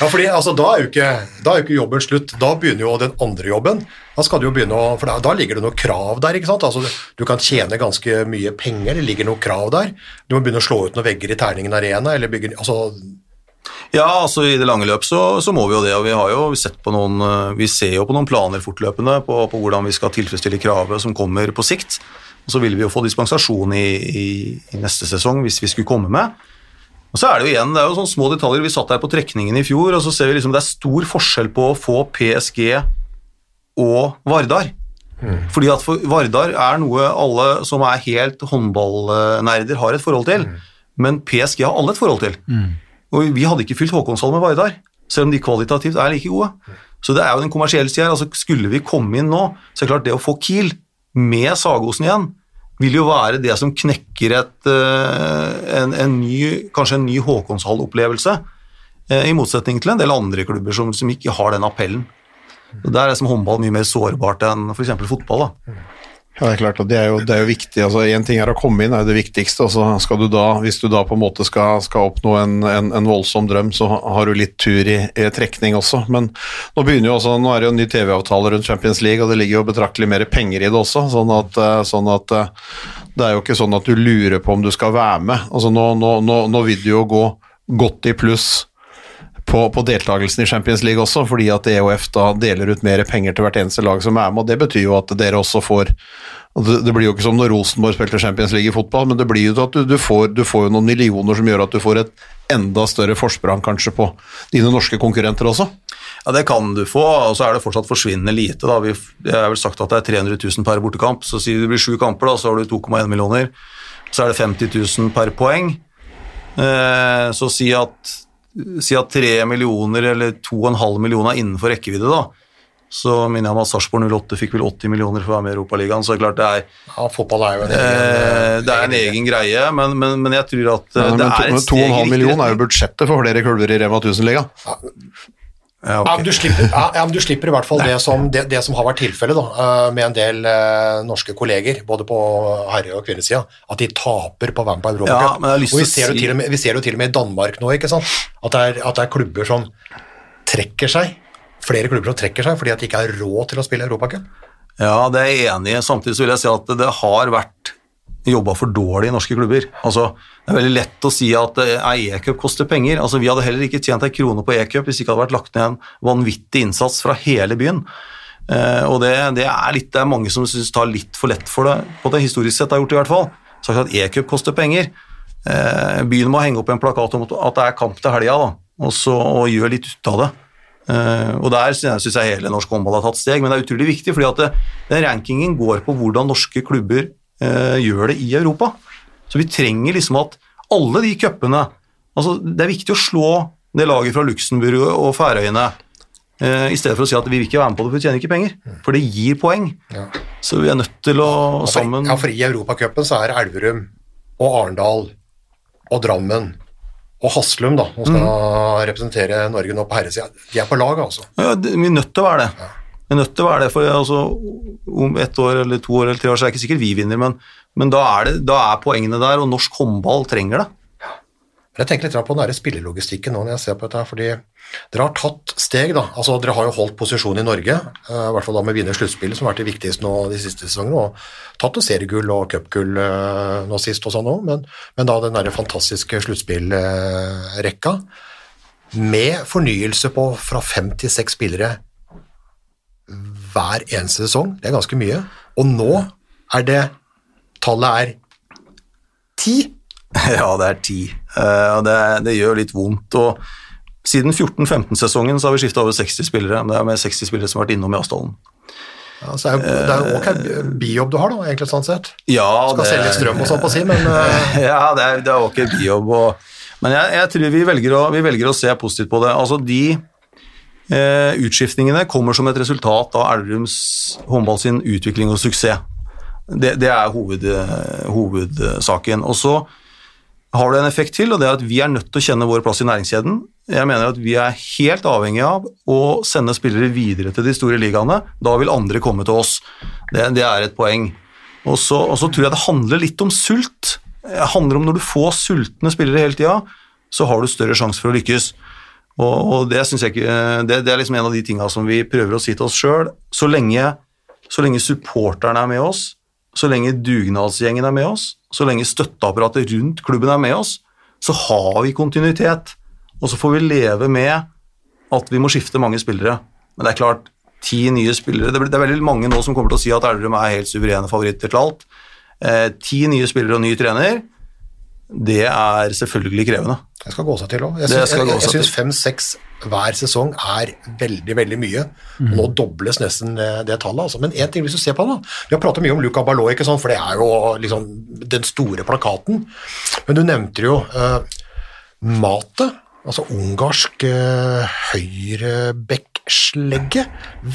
Ja, fordi altså, da, er jo ikke, da er ikke jobben slutt. Da begynner jo den andre jobben. Da skal du jo begynne å, for da, da ligger det noe krav der. ikke sant? Altså, Du kan tjene ganske mye penger, det ligger noe krav der. Du må begynne å slå ut noen vegger i Terningen Arena, eller bygge altså, ja, altså i det lange løp så, så, må vi jo det. og Vi har jo sett på noen, eh, vi ser jo på noen planer fortløpende på, på hvordan vi skal tilfredsstille kravet som kommer på sikt. Og Så vil vi jo få dispensasjon i, i, i, neste sesong hvis vi skulle komme med. Og så er Det jo igjen, det er jo sånne små detaljer. Vi satt der på trekningen i fjor, og så ser vi liksom det er stor forskjell på å få PSG og Vardar. Mm. Fordi at for Vardar er noe alle som er helt håndballnerder har et forhold til, mm. men PSG har alle et forhold til. Mm. Og vi hadde ikke fylt Håkonshall med Vardar, selv om de kvalitativt er like gode. Så det er jo den kommersielle sida. Altså, skulle vi komme inn nå, så er det klart det å få Kiel med Sagosen igjen, vil jo være det som knekker et, eh, en, en ny, kanskje en ny Håkonshall-opplevelse, eh, i motsetning til en del andre klubber som, som ikke har den appellen. Der er som håndball mye mer sårbart enn f.eks. fotball. da. Ja, det er klart, og det er jo, det er jo viktig. altså Én ting er å komme inn, er det viktigste. og så skal du da, Hvis du da på en måte skal, skal oppnå en, en, en, voldsom drøm, så har du litt tur i, i, trekning også. Men nå begynner jo også, nå er det jo en ny TV-avtale rundt Champions League, og det ligger jo betraktelig mer penger i det også. Sånn at, eh, sånn at eh, det er jo ikke sånn at du lurer på om du skal være med. altså Nå, nå, nå, nå vil du jo gå godt i pluss på, på deltakelsen i Champions League også, fordi at EOF da deler ut mer penger til hvert eneste lag som er med, og det betyr jo at dere også får det, blir jo ikke som når Rosenborg spilte Champions League i fotball, men det blir jo at du, du, får, du får noen millioner som gjør at du får et enda større forsprang kanskje på dine norske konkurrenter også. Ja, Det kan du få, og så er det fortsatt forsvinnende lite. da. Vi, jeg har vel sagt at det er 300 000 per bortekamp, så sier du det blir sju kamper, da, så har du 2,1 millioner. Så er det 50 000 per poeng. Eh, så si at, si at 3 millioner eller 2,5 millioner er innenfor rekkevidde, da. Så minner jeg om at Sarpsborg 08 fikk vel 80 millioner for å være med i Europaligaen, så det er klart det er, Ja, fotball er jo en eh, det er en egen greie, men, men, men jeg tror at eh, Ja, det men er et steg i 2,5 millioner er jo budsjettet for flere klubber i Rema 1000-ligaen. Ja, Ja, men du slipper, ja, ja, men du slipper i hvert fall det som, det, det som har vært tilfellet eh, med en del eh, norske kolleger, både på herre- og kvinnesida, at de taper på Vampire være Ja, og vi ser, si- med, vi ser jo til og med i Danmark nå? At det, er, at det er klubber som trekker seg, flere klubber som trekker seg fordi at de ikke har råd til å spille Europacup. Ja, det er jeg enig i. Samtidig så vil jeg si at det har vært jobba for dårlig i norske klubber. Altså, det er veldig lett å si at eh, E-cup koster penger. Altså, vi hadde heller ikke tjent ei krone på E-cup hvis det ikke hadde vært lagt ned en vanvittig innsats fra hele byen. Eh, og det, det, er litt, det er mange som synes tar litt for lett for det, på det historisk sett har gjort det i hvert fall. Sagt at E-cup koster penger. Eh, byen må henge opp en plakat om at det er kamp til helga, og, og gjør litt ut av det. Uh, og Der syns jeg hele norsk håndball har tatt steg, men det er utrolig viktig, fordi at det, den rankingen går på hvordan norske klubber eh, gjør det i Europa. Så vi trenger liksom at alle de cupene altså Det er viktig å slå det laget fra Luxembourg og Færøyene, eh, i stedet for å si at vi vil ikke være med på det, for vi tjener ikke penger. For det gir poeng. Ja. Så vi er nødt til å sammen ja, for i Europacupen så er Elverum og Arendal og Drammen og Haslum, da, som skal representere Norge nå på herresida, de er på lag, altså. Ja, vi er nødt til å være det. Vi er nødt til å være det, for altså, om ett år eller to år eller tre år så er det ikke sikkert vi vinner, men, men da, er det, da er poengene der, og norsk håndball trenger det. Ja. jeg tenker litt på den spillelogistikken nå når jeg ser på dette, fordi dere har tatt steg, da. Altså, dere har jo holdt posisjon i Norge, eh, i hvert fall da med å vinne sluttspillet, som har vært det viktigste nå de siste sesongene, og tatt noe seriegull og cupgull eh, nå sist og sånn òg, men, men da den der fantastiske sluttspillrekka, med fornyelse på fra fem til seks spillere hver eneste sesong, det er ganske mye, og nå er det Tallet er ti. Ja, det er ti. Eh, og det, det gjør litt vondt. og Siden 14-15-sesongen så har vi skifta over 60 spillere. Det er med 60 spillere som har vært innom i Asdalen. Ja, så er, det er jo ok bijobb du har, da, egentlig sånn sett. Ja, Skal det- selge strøm og sånn på si, men eh, Ja, det er, det er ok bijobb. Og, men jeg, jeg tror vi velger, å, vi velger å se positivt på det. Altså De eh, utskiftningene kommer som et resultat av Elverums håndball sin utvikling og suksess. Det, det er hoved, eh, hovedsaken. Og så har det en effekt til, og det er at vi er nødt til å kjenne vår plass i næringskjeden. Jeg mener at vi er helt avhengig av å sende spillere videre til de store ligaene. Da vil andre komme til oss. Det, det er et poeng. Og så, og så tror jeg det handler litt om sult. Det handler om når du får sultne spillere hele tida, så har du større sjanse for å lykkes. Og, og det ikke det, det er liksom en av de tinga som vi prøver å si til oss sjøl. Så, så lenge supporterne er med oss, så lenge dugnadsgjengen er med oss, så lenge støtteapparatet rundt klubben er med oss, så har vi kontinuitet. Og så får vi leve med at vi må skifte mange spillere. Men det er klart, ti nye spillere det er veldig mange nå som kommer til å si at Elverum er helt suverene favoritter til alt. Eh, ti nye spillere og ny trener, det er selvfølgelig krevende. det skal gå seg til òg. Jeg syns- fem-seks hver sesong er veldig, veldig mye. Og nå dobles nesten det, tallet. Altså. Men en ting hvis du ser på det, da. Vi har pratet mye om Luca Ballot, ikke sant? for det er jo liksom den store plakaten. Men du nevnte jo eh, matet. Altså ungarsk uh, høyrebekksslegge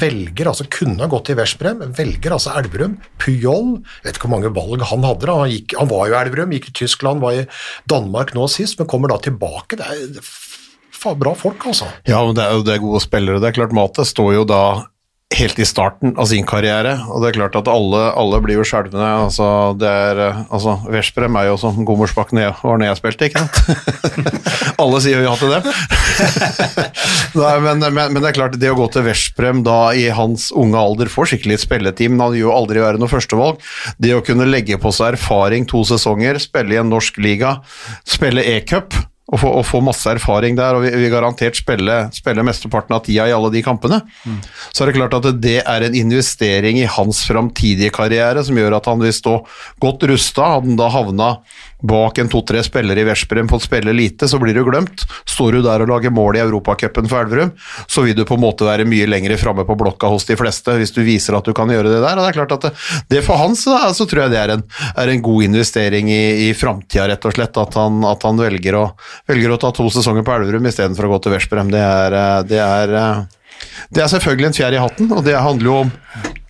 velger altså kunne ha gått til Veszprem, velger altså Elverum. Pujol, vet ikke hvor mange valg han hadde, da. Han, gikk, han var jo i Elverum, gikk i Tyskland, var i Danmark nå sist, men kommer da tilbake. Det er bra folk, altså. Ja, men det er jo det er gode spillere. Det er klart Mate står jo da helt i starten av sin karriere, og det er klart at alle, alle blir jo skjelvende. Altså, det er, eh, altså, Veszprem er jo som Gommersbakken var når jeg spilte, ikke sant? alle sier ja til det. Nei, men, men, men det er klart, det å gå til Veszprem da i hans unge alder får skikkelig et spilleteam, men han vil jo aldri være noe førstevalg. Det å kunne legge på seg erfaring to sesonger, spille i en norsk liga, spille e-cup, og få, og få masse erfaring der, og vi, vi garantert spille, spille mesteparten av tida i alle de kampene, så er det klart at det er en investering i hans framtidige karriere som gjør at han vil stå godt rusta. Hadde han da havna bak en to-tre spillere i Veszprem, fått spille lite, så blir du glemt. Står du der og lager mål i Europacupen for Elverum, så vil du på en måte være mye lenger framme på blokka hos de fleste, hvis du viser at du kan gjøre det der. og Det er klart at det, det for han så, så tror jeg det er en, er en god investering i, i framtida, rett og slett. At han, at han velger, å, velger å ta to sesonger på Elverum istedenfor å gå til Veszprem. Det er, eh, det er eh, det er selvfølgelig en fjær i hatten, og det handler jo om,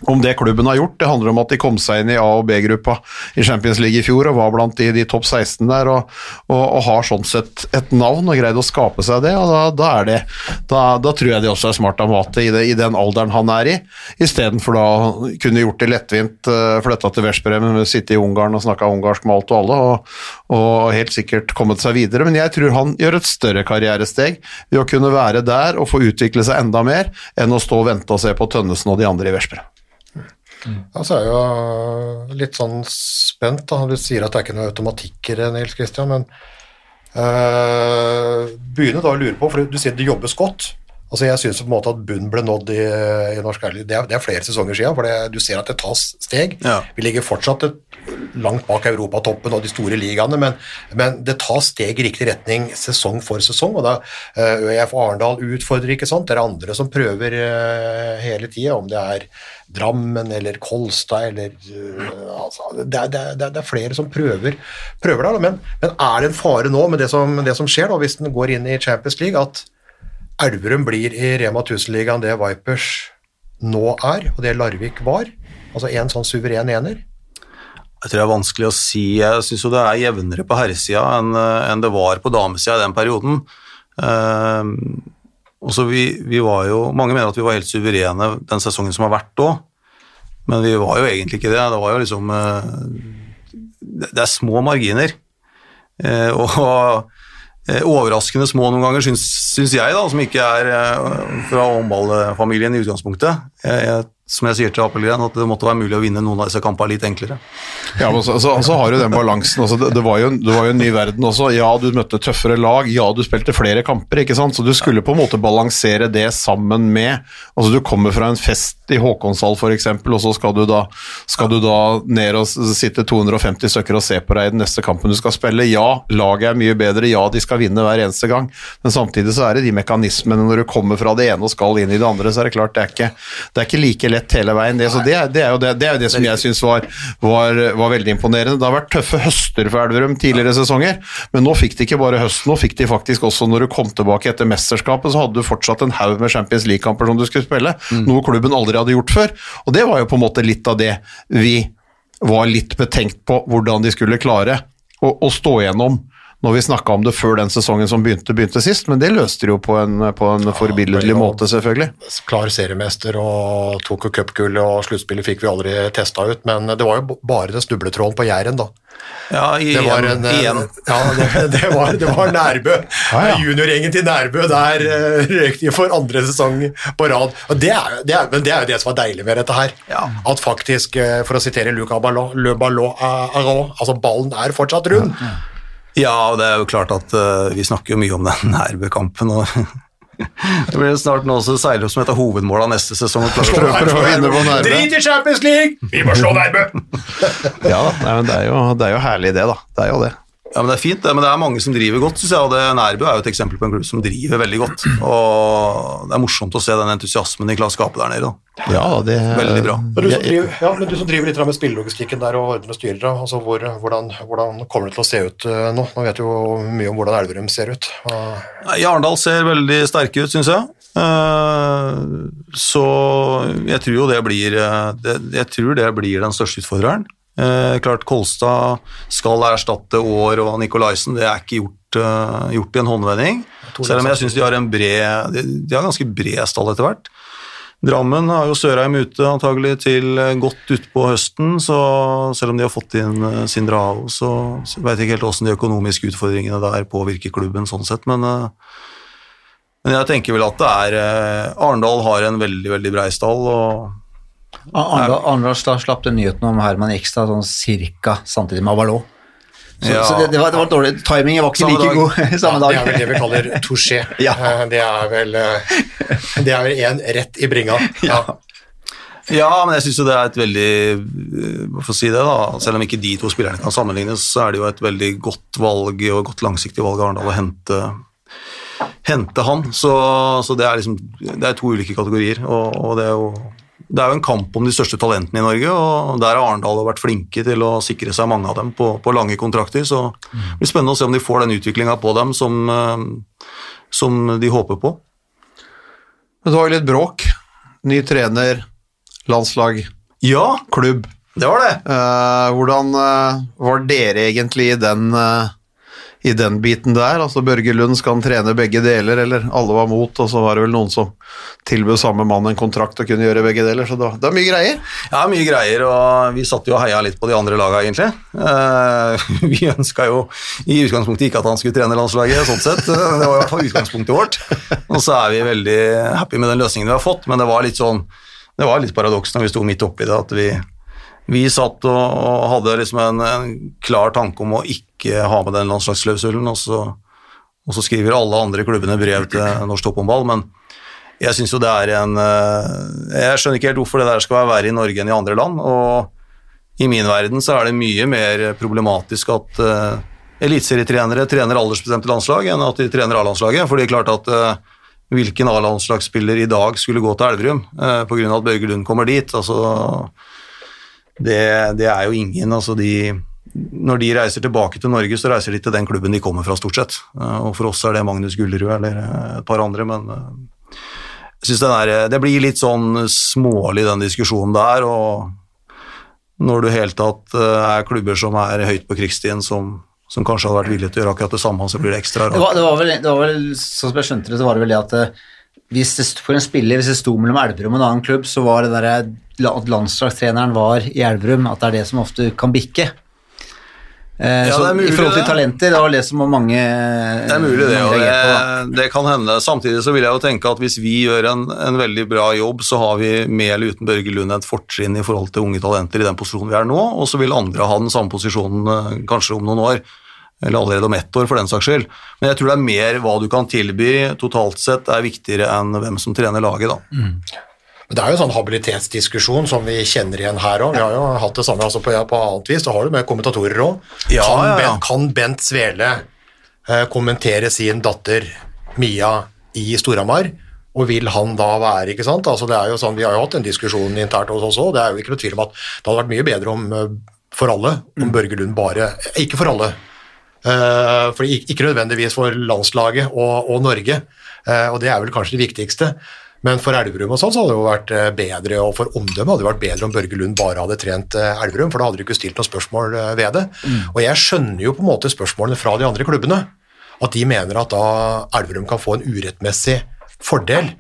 om det klubben har gjort. Det handler om at de kom seg inn i A- og B-gruppa i Champions League i fjor og var blant de, de topp 16 der, og, og, og har sånn sett et navn og greid å skape seg det. og Da, da, er det, da, da tror jeg de også er smart av mate i, det, i den alderen han er i, istedenfor da kunne gjort det lettvint, uh, flytta til Veszprem, sitte i Ungarn og snakka ungarsk med alt og alle, og, og helt sikkert kommet seg videre. Men jeg tror han gjør et større karrieresteg ved å kunne være der og få utvikle seg enda mer, enn å stå og vente og se på Tønnesen og de andre i Veszprem. Ja, så er jeg jo litt sånn spent. da. Du sier at det er ikke noe automatikk i det, Nils Christian, men øh, begynner da å lure på, for du sier det jobbes godt. Altså Jeg syns bunnen ble nådd i, i norsk ærlig. Det, det er flere sesonger siden, for det, du ser at det tas steg. Ja. Vi ligger fortsatt et, langt bak europatoppen og de store ligaene, men, men det tas steg i riktig retning sesong for sesong. og da ØIF uh, Arendal utfordrer, ikke sant. Det er andre som prøver uh, hele tida, om det er Drammen eller Kolstad eller uh, altså, det, det er flere som prøver, prøver der, men, men er det en fare nå med det som, det som skjer, da, hvis den går inn i Champions League, at Elverum blir i Rema 1000-ligaen det Vipers nå er, og det Larvik var? Altså en sånn suveren ener? Jeg tror det er vanskelig å si. Jeg syns jo det er jevnere på herresida enn enn det var på damesida i den perioden. Uh, vi, vi var jo, Mange mener at vi var helt suverene den sesongen som har vært òg, men vi var jo egentlig ikke det. Det var jo liksom uh, Det det er små marginer. Uh, og eh, overraskende små noen ganger, syns jeg, da, som ikke er eh, fra håndballfamilien i utgangspunktet. Jeg, jeg, som jeg sier til Apelgren, at det måtte være mulig å vinne noen av disse kampene litt enklere. Ja, men så, så, så har du den balansen. Altså, det, det, var jo, det var jo en ny verden også. Ja, du møtte tøffere lag, ja, du spilte flere kamper, ikke sant. Så du skulle på en måte balansere det sammen med Altså, du kommer fra en fest i Håkonshall f.eks., og så skal du, da, skal du da ned og sitte 250 stykker og se på deg i den neste kampen du skal spille. Ja, laget er mye bedre, ja, de skal vinne hver eneste gang, men samtidig så er det de mekanismene når du kommer fra det ene og skal inn i det andre, så er det klart det er ikke, det er ikke like lett hele veien. Det, så det, det, er jo det, det er jo det som jeg syns var, var, var veldig imponerende. Det har vært tøffe høster for Elverum tidligere sesonger, men nå fikk de ikke bare høsten, nå fikk de faktisk også når du kom tilbake etter mesterskapet, så hadde du fortsatt en haug med Champions League-kamper som du skulle spille, noe klubben aldri hadde gjort før. Og det var jo på en måte litt av det vi var litt betenkt på, hvordan de skulle klare å, å stå igjennom når vi snakka om det før den sesongen som begynte, begynte sist, men det løste de jo på en, på en forbilledlig måte, selvfølgelig. Klar seriemester og tok jo cupgullet, og sluttspillet fikk vi aldri testa ut, men det var jo bare den snubletråden på Jæren, da. Ja, Det var, igjen. en, eh, igjen. ja, det, det, var, det var Nærbø. Juniorgjengen til Nærbø der uh, røyk de for andre sesong på rad. Og det er, det er, men det er jo det som er deilig med dette her. Ja. At faktisk, eh, for å sitere Luca Ballon, Le Ballon eh, altså ballen er fortsatt rund. Ja, og det er jo klart at uh, vi snakker jo mye om den Nærbø-kampen. og Det blir snart nå også seiler opp som et av hovedmåla neste sesong. Drit i Champions League! Vi må slå Nærbø! Ja, nei, men det er, jo, det er jo herlig det, da. Det er jo det. Ja, men Det er fint, det, men det er mange som driver godt. Synes jeg, og det Nærbø er jo et eksempel på en klubb som driver veldig godt. Og Det er morsomt å se den entusiasmen de klarer å skape der nede. da. Ja, det er Veldig bra. Men du, som driver, ja, men du som driver litt med spillelogistikken der og ordner og styrer, altså hvor, hvordan, hvordan kommer det til å se ut eh, nå? Nå vet du jo mye om hvordan Elverum ser ut. Og, Nei, Arendal ser veldig sterke ut, syns jeg. Eh, Så jeg tror jo det blir eh, Jeg tror det blir den største utfordreren. Eh, klart Kolstad skal erstatte Aar og Nikolaisen, det er ikke gjort, eh, gjort i en håndvending. Selv om jeg syns de har en bred de, har ganske bred stall etter hvert. Drammen har jo Sørheim ute antagelig til eh, godt utpå høsten, så selv om de har fått inn Sindrao, så, så vet jeg ikke helt hvordan de økonomiske utfordringene der påvirker klubben sånn sett, men men jeg tenker vel at det er Arendal har en veldig veldig brei stall. og Arendal da slapp den nyheten om Herman Ekstad sånn cirka samtidig med Avalon. Så, Ja. så det, det, var, det var dårlig. Timingen var ikke Samme like dag. god samme dag Det er vel det vi kaller touché. Ja. Eh, Det er vel eh, Det er vel en rett i bringa. Ja. Ja, men jeg syns jo det er et veldig øh, Hvorfor si det, da? Selv om ikke de to spillerne kan sammenlignes, så er det jo et veldig godt valg og godt langsiktig valg av Arendal å hente, hente han. Så, så det er liksom Det er to ulike kategorier, og, og det er jo det er jo en kamp om de største talentene i Norge, og der har Arendal vært flinke til å sikre seg mange av dem på, på lange kontrakter. Så det blir spennende å se om de får den utviklinga på dem som, øh, som de håper på. Men det var jo litt bråk. Ny trener, landslag, Ja, klubb. det var det. Eh, hvordan eh, var dere egentlig i den, eh, i den biten der? Altså Børge Lund skal han trene begge deler, eller alle var mot, og så var det vel noen som tilbød samme mann en kontrakt og kunne gjøre begge deler, så det, var- det er mye greier. Ja, mye greier, og vi satt jo og heia litt på de andre laga, egentlig. Uh, vi ønska jo i utgangspunktet ikke at han skulle trene landslaget, sånn sett. Det var i hvert fall utgangspunktet vårt. Og så er vi veldig happy med den løsningen vi har fått, men det var litt sånn Det var litt paradoks når vi sto midt oppi det, at vi, vi satt og, og hadde liksom en, en klar tanke om å ikke ha med den landslagsklausulen, og og så skriver alle andre klubbene brev til Norsk Topphåndball, men jeg synes jo det er en eh, Jeg skjønner ikke helt hvorfor det der skal være verre i Norge enn i andre land. Og i min verden så er det mye mer problematisk at uh, eliteserietrenere trener aldersbestemte landslag enn at de trener A-landslaget. For det er klart at uh, hvilken A-landslagsspiller i dag skulle gå til Elverum uh, pga. at Børge Lund kommer dit? Altså, det, det er jo ingen. altså de når de reiser tilbake til Norge, så reiser de til den klubben de kommer fra, stort sett. Eh, Og for oss er det Magnus Gullerud eller eh, et par andre, men eh, jeg er, det blir litt sånn smålig, den diskusjonen der. Og når du i hele tatt er klubber som er høyt på krigsstien, som, som kanskje hadde vært villige til å gjøre akkurat det samme, så blir det ekstra Det rart. var, det, var vel, det var vel, sånn som jeg skjønte det, så var det vel det at hvis det, for en spiller, hvis det sto mellom Elverum og en annen klubb, så var det der at landslagstreneren var i Elverum, at det er det som ofte kan bikke. Eh, Ja, så det er mulig I forhold til det. talenter, det var det som mange Det er mulig, det. Og reagerte på, det, det kan hende. Samtidig så vil jeg jo tenke at hvis vi gjør en, en veldig bra jobb, så har vi med eller uten Børge Lund et fortrinn i forhold til unge talenter i den posisjonen vi er nå, og så vil andre ha den samme posisjonen eh, kanskje om noen år. Eller allerede om ett år, for den saks skyld. Men jeg tror det er mer hva du kan tilby totalt sett, er viktigere enn hvem som trener laget, da. Men Det er jo en sånn habilitetsdiskusjon som vi kjenner igjen her òg. Vi har jo hatt det samme altså på, på annet vis. Da har du med kommentatorer òg. Ja, kan, ja, ja. Bent- kan Bent Svele eh, kommentere sin datter Mia i Storhamar? Og vil han da være, ikke sant? Altså det er jo sånn, Vi har jo hatt en diskusjon internt hos oss òg. Det er jo ikke noe tvil om at det hadde vært mye bedre om, eh, for alle om Børge Lund bare Ikke for alle, Uh, for ikke nødvendigvis for landslaget og, og Norge, uh, og det er vel kanskje det viktigste. Men for Elverum og sånn så hadde det jo vært eh, bedre, og for omdømmet hadde det vært bedre om Børge Lund bare hadde trent eh, Elverum, for da hadde du ikke stilt noen spørsmål eh, ved det. Og jeg skjønner jo på en måte spørsmålene fra de andre klubbene, at de mener at da Elverum kan få en urettmessig fordel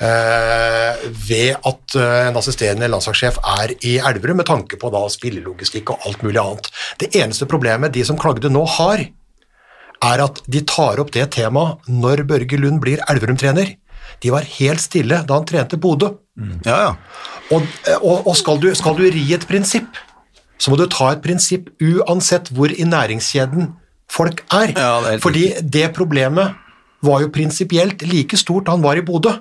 eh, ved at en assisterende landslagssjef er i Elverum, med tanke på da spillelogistikk og alt mulig annet. Det eneste problemet de som klagde nå har, er at de tar opp det temaet når Børge Lund blir Elverum-trener. De var helt stille da han trente Bodø. Ja, ja. Og, og, og skal, du, skal du ri et prinsipp, så må du ta et prinsipp uansett hvor i næringskjeden folk er. Ja, det er Fordi det problemet var jo prinsipielt like stort da han var i Bodø.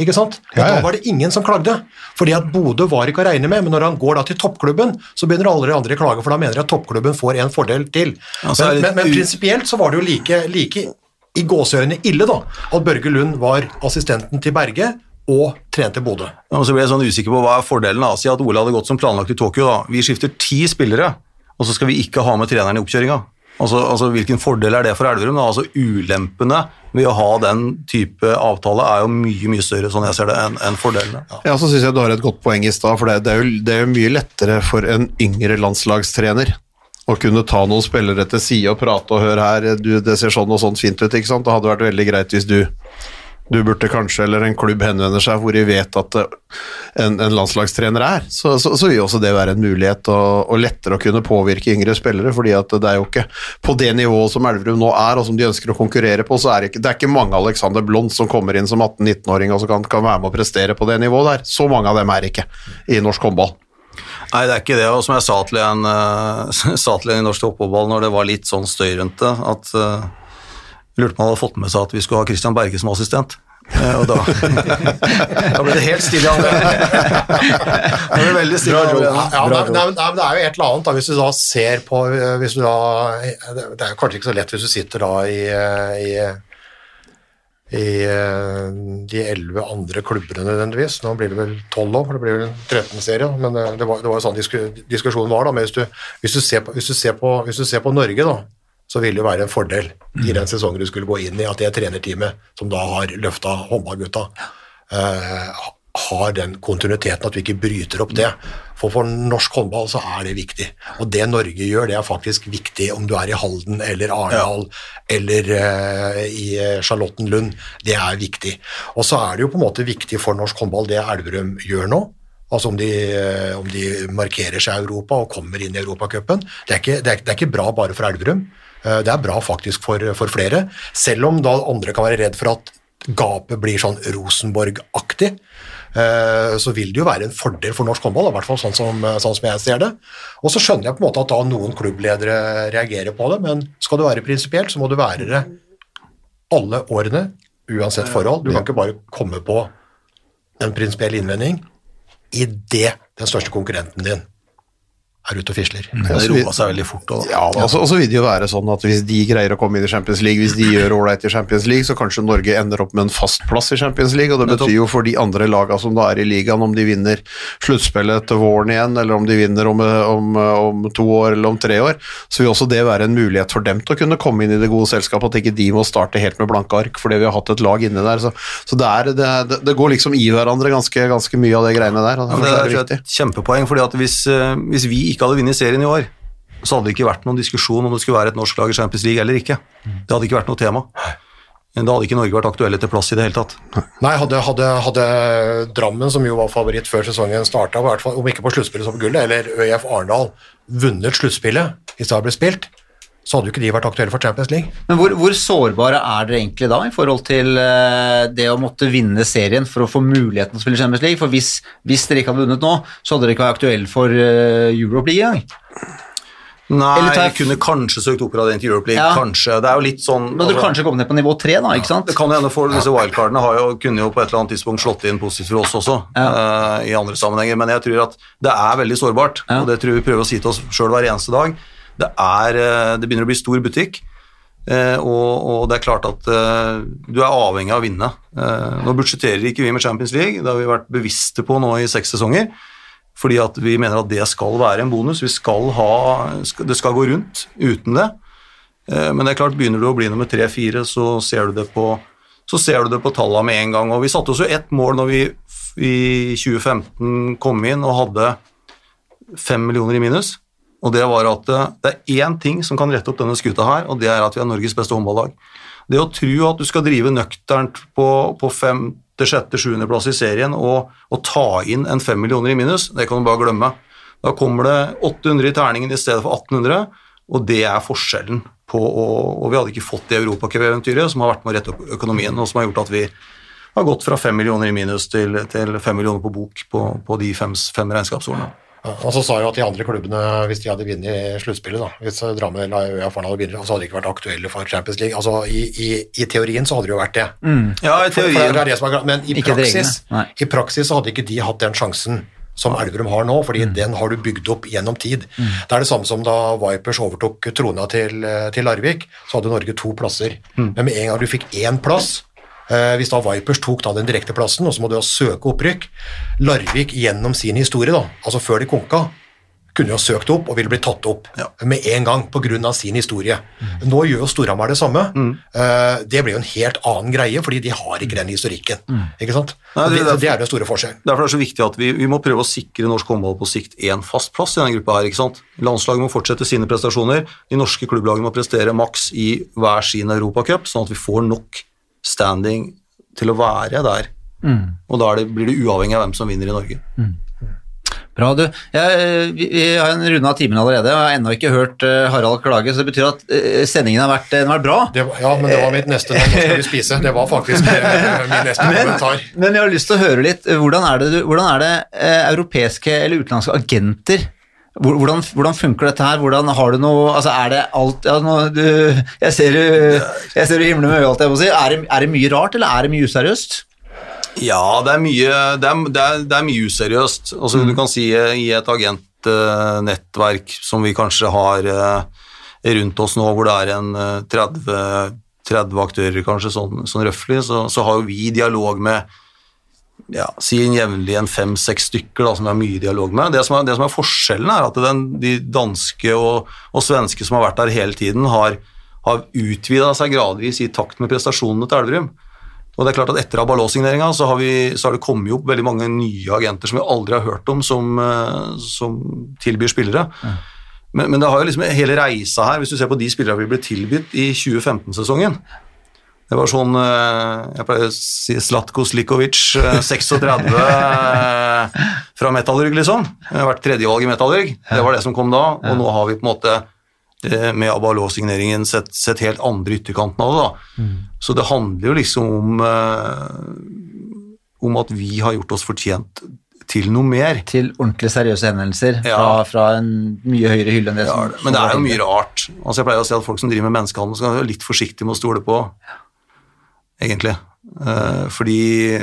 Ikke sant? Og Ja, ja. Da var det ingen som klagde, fordi at Bodø var ikke å regne med, men når han går da til toppklubben, så begynner alle de andre å klage, for da mener de at toppklubben får en fordel til. Altså, men, men, men prinsipielt så var det jo like, like i gåseøynene ille da, at Børge Lund var assistenten til Berge og trente Bodø. Og så ble jeg sånn usikker på hva er fordelen av. Si at Ole hadde gått som planlagt i Tokyo. da. Vi skifter ti spillere, og så skal vi ikke ha med treneren i oppkjøringa. Altså, altså, Hvilken fordel er det for Elverum? da? Altså, Ulempene ved å ha den type avtale er jo mye mye større sånn jeg ser det, enn en fordelene. Ja, så syns jeg du har et godt poeng i stad, for det, det, er jo, det er jo mye lettere for en yngre landslagstrener å kunne ta noen spillere til side og prate og høre her, du, det ser sånn og sånn fint ut, ikke sant? Det hadde vært veldig greit hvis du du burde kanskje, eller en klubb henvender seg hvor de vet at eh, en, en landslagstrener er, så, så, så vil også det være en mulighet og, og lettere å kunne påvirke yngre spillere, fordi at det er jo ikke på det nivået som Elverum nå er, og som de ønsker å konkurrere på, så er det ikke, det er ikke mange Alexander Blond som kommer inn som 18-19-åring og som kan, kan være med å prestere på det nivået der. Så mange av dem er ikke i norsk håndball. Nei, det er ikke det. Og som jeg sa til en, eh, sa til en i norsk toppfotball når det var litt sånn støy rundt det, at uh, lurte på om han hadde fått med seg at vi skulle ha Christian Berge som assistent. Eh, og da, da ble det helt stille i andre. Det er jo et eller annet da, hvis du da ser på hvis du da, Det er kanskje ikke så lett hvis du sitter da i, i, i eh, de elleve andre klubbene nødvendigvis. Nå blir det vel tolv òg, for det blir vel en 13-serie. Men eh, det var, det var jo sånn diskusjonen var. da, men hvis du, hvis, du ser på, hvis, du ser på, hvis du ser på Norge, da, så vil det jo være en fordel i den sesongen du skulle gå inn i, at det trenerteamet som da har løfta håndballgutta, eh, har den kontinuiteten, at vi ikke bryter opp det. For for norsk håndball så er det viktig. Og det Norge gjør, det er faktisk viktig om du er i Halden eller Arendal eller uh, i Charlottenlund. Det er viktig. Og så er det jo på en måte viktig for norsk håndball det Elverum gjør nå. Altså om de, eh, om de markerer seg i Europa og kommer inn i Europacupen. Det, det, det er ikke bra bare for Elverum. Eh, Det er bra faktisk for, for flere, selv om da andre kan være redd for at gapet blir sånn Rosenborg-aktig. Eh, Så vil det jo være en fordel for norsk håndball, i hvert fall sånn som, sånn som jeg ser det. Og så skjønner jeg på en måte at da noen klubbledere reagerer på det, men skal du være prinsipielt, så må du være det alle årene, uansett forhold. Du kan ikke bare komme på en prinsipiell innvending idet den største konkurrenten din er ute og fisler. Det roa seg veldig fort. Og. Ja, altså, og så vil det jo være sånn at hvis de greier å komme inn i Champions League, hvis de gjør ålreit i Champions League, så kanskje Norge ender opp med en fast plass i Champions League, og det betyr jo for de andre lagene som da er i ligaen, om de vinner sluttspillet til våren igjen, eller om de vinner om, om, om to år eller om tre år, så vil også det være en mulighet for dem til å kunne komme inn i det gode selskapet, at ikke de må starte helt med blanke ark, fordi vi har hatt et lag inne der. Så, så det, er, det, det, går liksom i hverandre ganske, ganske mye av det greiene der, Ja, det er er det et kjempepoeng, fordi at hvis, eh, hvis vi ikke hadde vunnet serien i år, så hadde det ikke vært noen diskusjon om det skulle være et norsk lag i Champions League eller ikke. Det hadde ikke vært noe tema. Da hadde ikke Norge vært aktuelle til plass i det hele tatt. Nei, hadde, hadde, hadde Drammen, som jo var favoritt før sesongen starta, om ikke på sluttspillet som på gullet, eller ØIF Arendal vunnet sluttspillet det hadde blitt spilt, så hadde jo ikke de vært aktuelle for Champions League. Men hvor, hvor sårbare er dere egentlig da i forhold til eh, det å måtte vinne serien for å få muligheten til å spille Champions League? For hvis, hvis dere ikke hadde vunnet nå, så hadde dere ikke vært aktuelle for uh, Europe League engang. Nei, jeg- kunne kanskje søkt oppgradering til Europe League, Ja. kanskje. Det er jo litt sånn Da hadde du altså- kanskje kommet ned på nivå tre, da, ikke sant? Det kan jo hende for disse wildcardene har jo, kunne jo på et eller annet tidspunkt slått inn positivt for oss også, eh, i andre sammenhenger, men jeg tror at det er veldig sårbart, Ja. og det tror jeg vi prøver å si til oss sjøl hver eneste dag. Det, er, eh, det begynner å bli stor butikk, eh, og, og det er klart at eh, du er avhengig av å vinne. Nå budsjetterer ikke vi med Champions League, det har vi vært bevisste på nå i seks sesonger, fordi at vi mener at det skal være en bonus. Vi skal ha, det skal gå rundt uten det. Men det er klart, begynner du å bli nummer tre-fire, så ser du det på så ser du det på tallene med en gang. Og vi satte oss jo ett mål når vi i 2015 kom inn og hadde fem millioner i minus. Og det var at eh, det er én ting som kan rette opp denne skuta her, og det er at vi er Norges beste håndballag. Det å tro at du skal drive nøkternt på, på femte, sjette, sjuendeplass i serien og, og ta inn en fem millioner i minus, det kan du bare glemme. Da kommer det 800 i terningen i stedet for 1800, og det er forskjellen på å Og vi hadde ikke fått det europacup-eventyret som har vært med å rette opp økonomien, og som har gjort at vi har gått fra fem millioner i minus til, til fem millioner på bok på, på de fem, fem regnskapsårene. Ja, og så sa jo at de andre klubbene, hvis de hadde vunnet sluttspillet, da, hvis Drammen eller Øya hadde vunnet, så hadde de ikke vært aktuelle for Champions League. Altså, i, i, I teorien så hadde det jo vært det. Ja, i For, for det er det som er, men i praksis, i praksis så hadde ikke de hatt den sjansen som Elverum har nå, fordi den har du bygd opp gjennom tid. Det er det samme som da Vipers overtok trona til, eh, til Larvik, så hadde Norge to plasser. Men med en gang du fikk én plass, hvis da Vipers tok da den direkte plassen, og så må du da søke opprykk, Larvik gjennom sin historie da, altså før de konka, kunne jo ha søkt opp og ville blitt tatt opp Ja. med en gang av sin historie. Nå gjør jo Storhamar det samme. Mm. det blir jo en helt annen greie, fordi de har ikke den historikken. Ikke sant? Nei, det det, er derfor- det er den store forskjellen. Derfor er det så viktig at vi, vi må prøve å sikre norsk håndball på sikt én fast plass i denne gruppa. her, ikke sant? Landslaget må fortsette sine prestasjoner. De norske klubblagene må prestere maks i hver sin europacup, sånn at vi får nok standing til å være der. Og da er det, blir det uavhengig av hvem som vinner i Norge. Bra, du. Jeg, vi, vi har en runde av timen allerede, og jeg har ennå ikke hørt eh, Harald klage, så det betyr at eh, sendingen har vært, den har vært bra. Det var, ja, men det var mitt neste nå. Skal vi spise. Det var faktisk eh, min neste kommentar. Men jeg har lyst til å høre litt, eh, hvordan er det, du- hvordan er det eh, europeiske eller utenlandske agenter hvordan, hvordan funker dette her? Hvordan har du noe Altså, er det alt ja, nå, du, Jeg ser du Jeg ser du himler med øyet, alt si. Er det, er det mye rart, eller er det mye useriøst? Ja, det er mye, det er, det er, det er mye useriøst. Altså, Du kan si eh, i et agentnettverk som vi kanskje har eh, rundt oss nå, hvor det er en eh, 30, 30 aktører kanskje, sånn, sånn røftlig, så, så har jo vi dialog med ja, si en jevnlig en fem-seks stykker da, som jeg har mye dialog med. Det som er, det som er forskjellen, er at den, de danske og, og svenske som har vært der hele tiden, har, har utvida seg gradvis i takt med prestasjonene til Elverum. Og det er klart at Etter Abalå-signeringa så, har så har det kommet opp veldig mange nye agenter som vi aldri har hørt om, som, eh, som tilbyr spillere. Men, men det har jo liksom hele reisa her, hvis du ser på de spillerne vi ble tilbudt i 2015-sesongen. Det var sånn eh, Jeg pleier å si Slatko Slikovic, eh, 36, eh, fra Metallurg, liksom. Det har vært tredjevalg i Metallurg. Det var det som kom da, og nå har vi på en måte eh, med Abalå-signeringen sett, sett helt andre ytterkanten av det. da. Så det handler jo liksom om, eh, om at vi har gjort oss fortjent til noe mer. Til ordentlig seriøse henvendelser Ja. fra, fra en mye høyere hylle enn det Ja, som men det er jo mye rart. Altså jeg pleier å si at Folk som driver med menneskehandel, skal være litt forsiktige med å stole på, egentlig. Eh, fordi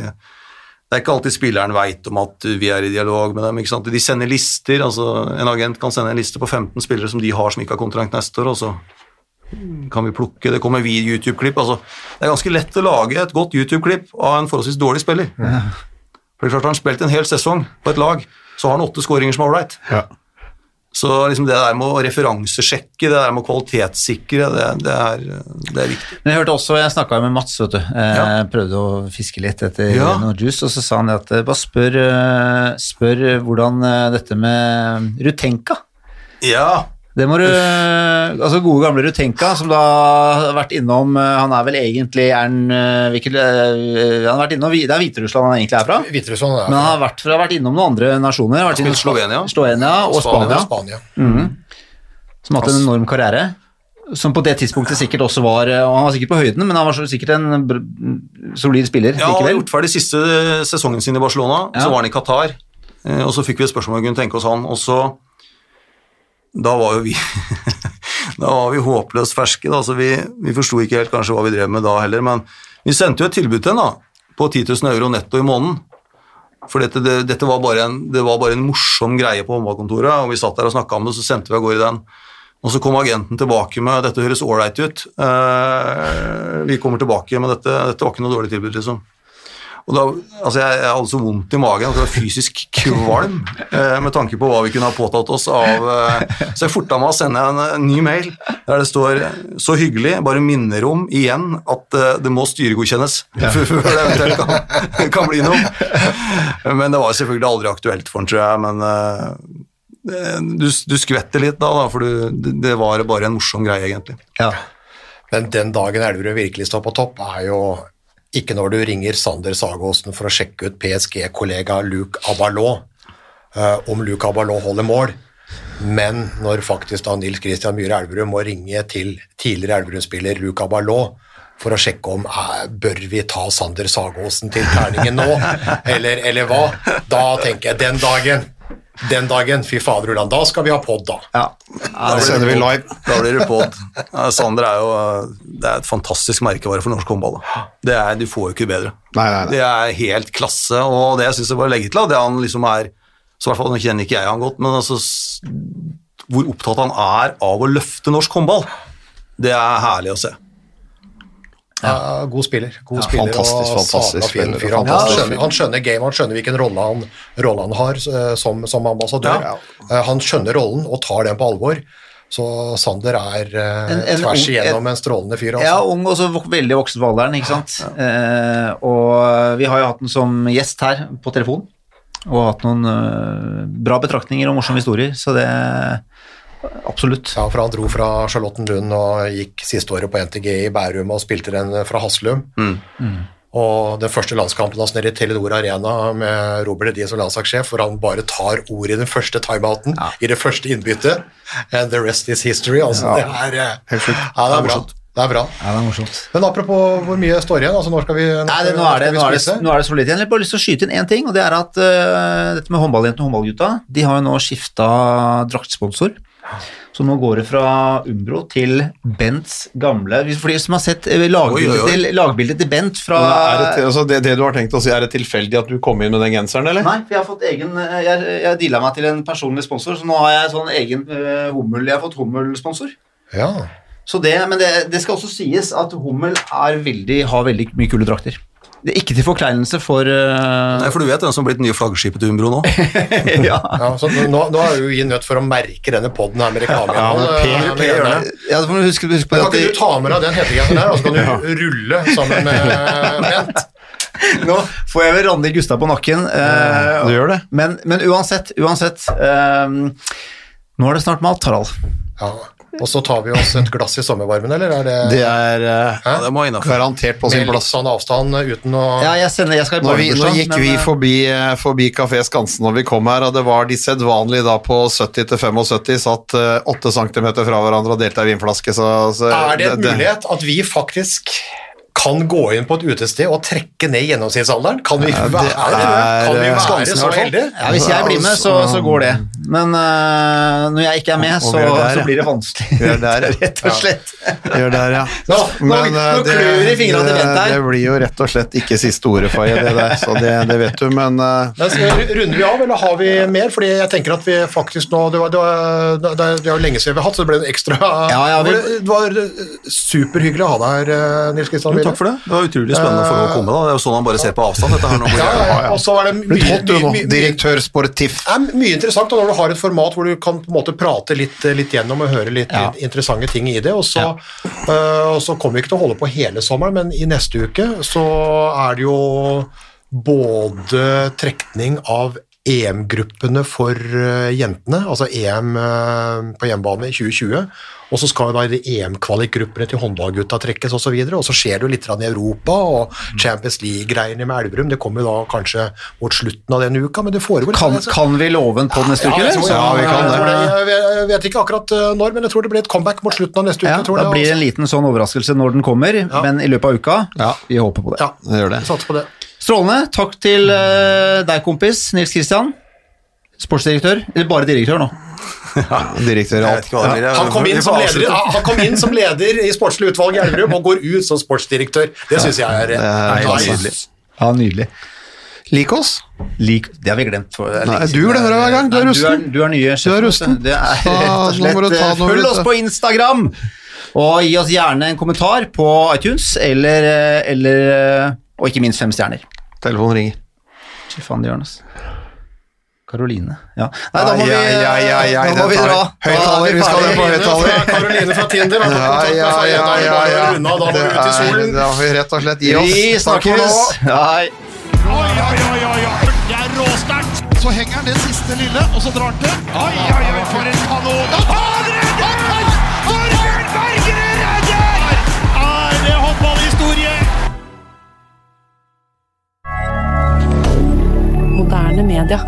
det er ikke alltid spilleren veit om at vi er i dialog med dem. ikke sant? De sender lister. altså En agent kan sende en liste på 15 spillere som de har som ikke har kontrakt neste år, og så kan vi plukke Det kommer vid YouTube-klipp. altså Det er ganske lett å lage et godt YouTube-klipp av en forholdsvis dårlig spiller. For det er klart Har han spilt en hel sesong på et lag, så har han åtte skåringer som er ålreit. Så liksom det der med å referansesjekke, det der med å kvalitetssikre, det, det, er, det er viktig. Men jeg hørte også, jeg snakka med Mats, vet du. Eh, Ja. Prøvde å fiske litt etter Ja. noe juice, og så sa han at eh, bare spør, eh, spør hvordan eh, dette med Rutenka Ja, Det må du Altså gode gamle Rutenka, som da har vært innom eh, Han er vel egentlig er han, eh, hvilket, eh, Han har vært innom Det er Hviterussland han egentlig er fra. Hviterussland ja. Men han har vært, fra, vært innom noen andre nasjoner. Har Vært innom Slovenia. Slovenia og Spania. Spania, Spania. som har hatt en enorm karriere. Som på det tidspunktet sikkert også var og Han var sikkert på høyden, men han var sikkert en solid spiller ja han har gjort ferdig siste sesongen sin i Barcelona, Ja. så var han i Qatar, og så fikk vi et spørsmål om vi kunne tenke oss han, og så Da var jo vi Da var vi håpløst ferske, da, så vi, vi forsto ikke helt kanskje hva vi drev med da heller, men vi sendte jo et tilbud til henne på 10 000 euro netto i måneden. For dette, det, dette var, en, det var bare en morsom greie på håndballkontoret, og vi satt der og snakka om det, så sendte vi av gårde den. Og så kom agenten tilbake med dette høres ålreit ut, eh, vi kommer tilbake, med dette, dette var ikke noe dårlig tilbud, liksom. Og da, altså jeg, jeg hadde så vondt i magen at jeg var fysisk kvalm eh, med tanke på hva vi kunne ha påtatt oss av eh, Så jeg forta meg å sende en, en ny mail der det står 'så hyggelig', bare minner om igjen at eh, det må styregodkjennes før før det eventuelt kan, kan bli noe. Men det var selvfølgelig aldri aktuelt for han, tror jeg. Men eh, du, du skvetter litt da, da for du, det det var bare en morsom greie, egentlig. Ja. Men den dagen Elverum virkelig står på topp, er jo ikke når du ringer Sander Sagåsen for å sjekke ut PSG-kollega Luke Abalot, uh, om Luke Abalot holder mål, men når faktisk da Nils Christian Myhre Elverum må ringe til tidligere Elverum-spiller Luke Abalot for å sjekke om eh, bør vi ta Sander Sagåsen til terningen nå, eller, eller hva, da tenker jeg den dagen, den dagen, fy fader Ulland, da skal vi ha podd da. Ja. Da sender vi live. Da blir det pod. Ja, Sander er jo det er et fantastisk merkevare for norsk håndball. Det er, du får jo ikke bedre. Nei, nei, nei. Det er helt klasse, og det jeg syns jeg bare legger til, det han liksom er så i hvert fall, Nå kjenner ikke jeg han godt, men altså, hvor opptatt han er av å løfte norsk håndball, det er herlig å se. Ja, god spiller. God spiller fantastisk, fantastisk fin spiller, fyr. Han, fantastisk skjønner, han skjønner game, han skjønner hvilken rolle han, rolle han har eh, som, som ambassadør. Ja. Eh, Han skjønner rollen og tar den på alvor. Så Sander er eh, En- en tvers igjennom en strålende fyr. Ja, Altså. ung og så veldig voksen på alderen, ikke sant. Eh, og vi har jo hatt den som gjest her på telefon, og hatt noen eh, bra betraktninger og morsomme historier, så det Absolutt. Ja, for Han dro fra Charlottenlund og gikk siste året på NTG i Bærum og spilte den fra Haslum. Og den første landskampen hans nede i Telenor Arena med Robert Edin som landslagssjef, hvor han bare tar ordet i den første timeouten, i det første innbyttet. And the rest is history. Altså, det er, eh, Helt sjukt. Ja, det er bra. Det er bra. Ja, det er morsomt. Men apropos hvor mye står igjen, altså når skal vi når Nei, det, nå, er det, nå, er det, spise? nå er det så litt igjen. Jeg har bare lyst til å skyte inn én ting, og det er at uh, dette med håndballjentene og håndballgutta, de har jo nå skifta draktsponsor. Så nå går det fra Umbro til Bents gamle For de som har sett øh, lagbildet, Oi, oi, oi. Til, lagbildet til Bent fra det, altså det, det du har tenkt å si, er det tilfeldig at du kom inn med den genseren, eller? Nei, for jeg har fått egen øh, Jeg, jeg deala meg til en personlig sponsor, så nå har jeg sånn egen uh, hummel Jeg har fått hummelsponsor. Ja. Så det, men det, det skal også sies at Hummel er veldig, har veldig mye kule drakter. Det er ikke til forkleinelse for uh... Nei, for du vet hvem som har blitt nye flaggskipet til Umbro nå? ja. Ja, så nå, nå er jo vi nødt for å merke denne podden her med reklame. Ja, ja, Eh, Per- med Per det. Ja, du huske, huske på Men Kan ikke du ta med deg den hettegenseren der, og så kan du rulle sammen med Bent? Nå får jeg vel Randi Gustav på nakken. Uh, du gjør det. Men, men uansett, uansett uh, Nå er det snart mat, Harald. Ja. Og så tar vi oss et glass i sommervarmen, eller er det, Det er eh, Ja, det må innafor. garantert på sin med litt sånn avstand eh, uten å Ja, jeg, sender, jeg skal Nå, vi, nå gikk men, vi eh, forbi, eh, forbi Kafé Skansen når vi kom her, og det var de sedvanlige da på 70 til 75, satt eh, 8 cm fra hverandre og delte ei vinflaske, så, så Er det en mulighet at vi faktisk kan gå inn på et utested og trekke ned gjennomsnittsalderen? Kan vi være, er, kan vi eh, være så hvert heldige? ja, Hvis jeg blir med, så, så går det. Men uh, når jeg ikke er med, så, er så blir det vanskelig. Er. Rett og slett. Gjør der, ja. Nå, nå, Men, nå eh, klør det i fingrene til Bent her. det blir jo rett og slett ikke siste ordet, Faye, det der, så det, det vet du, men uh, runder vi av, eller har vi mer? Fordi jeg tenker at vi faktisk nå Det var, det var, det det var lenge siden vi har hatt, så det ble en ekstra Ja, ja, vi- det, var superhyggelig å ha deg her, eh, Nils Kristian Jo, takk for det. Det var utrolig spennende for å komme. da. Det er jo sånn han bare ser på avstand. dette her nå. Ja, ja, ja. Og så er det blitt mye, hot du nå, mye, mye, direktør Sportif. det er mye interessant og når du har et format hvor du kan på en måte prate litt, litt gjennom og høre litt Ja. interessante ting i det. Og så, og så kommer vi ikke til å holde på hele sommeren, men i neste uke så er det jo både trekning av EM-gruppene for øh, jentene, altså EM øh, på hjemmebane i 2020, og så skal jo da EM-kvalikgruppene til håndballgutta trekkes osv., og, og så skjer det jo litt i Europa, og Champions League-greiene med Elverum, det kommer jo da kanskje mot slutten av denne uka, men det foregår litt Kan, sånn, kan vi love en på neste uke? jeg eller? Ja, vi kan det. Jeg vet- jeg vet ikke akkurat uh, når, men jeg tror det blir et comeback mot slutten av neste uke. Ja, da det, blir det en altså. liten sånn overraskelse når den kommer, men i løpet av uka Ja. Vi håper på det. Ja, vi gjør det. satser på det. Strålende. Takk til eh, deg, kompis. Nils Kristian. Sportsdirektør. Eller bare direktør nå. Direktør Jeg vet alt. Han kom, inn som leder, han kom inn som leder i sportslig utvalg i Elverum og går ut som sportsdirektør. Det syns jeg er, er nydelig. Ja, nydelig. Lik oss. Lik, det har vi glemt. For, Nei, du glemmer det hver gang. Du er rusten. Du er, nye sjef. Du er rusten. Det er rett og du slett eh, Følg oss på Instagram! Og gi oss gjerne en kommentar på iTunes, eller, eh, eller eh, Og ikke minst fem stjerner. Telefonen ringer. Fy faen, det gjør den, altså. Karoline. Ja. Nei, da må vi, Ai, ai, ai, ai, da må vi dra. Høyttaler, vi skal på høyttaler. Karoline fra Tinder har tatt Ja, kontakt med ja, ja, Da ja, ja. da må Det ut i er- solen. Da får vi rett og slett gi oss. Vi snakkes! Hei. Oi, oi, oi, oi, oi. Det er råsterkt. Så henger han det siste lille, og så drar han til. Oi, oi, oi, for en kanon. Han redder! Torbjørn Bergerud redder! Er det håndballhistorie? Moderne media.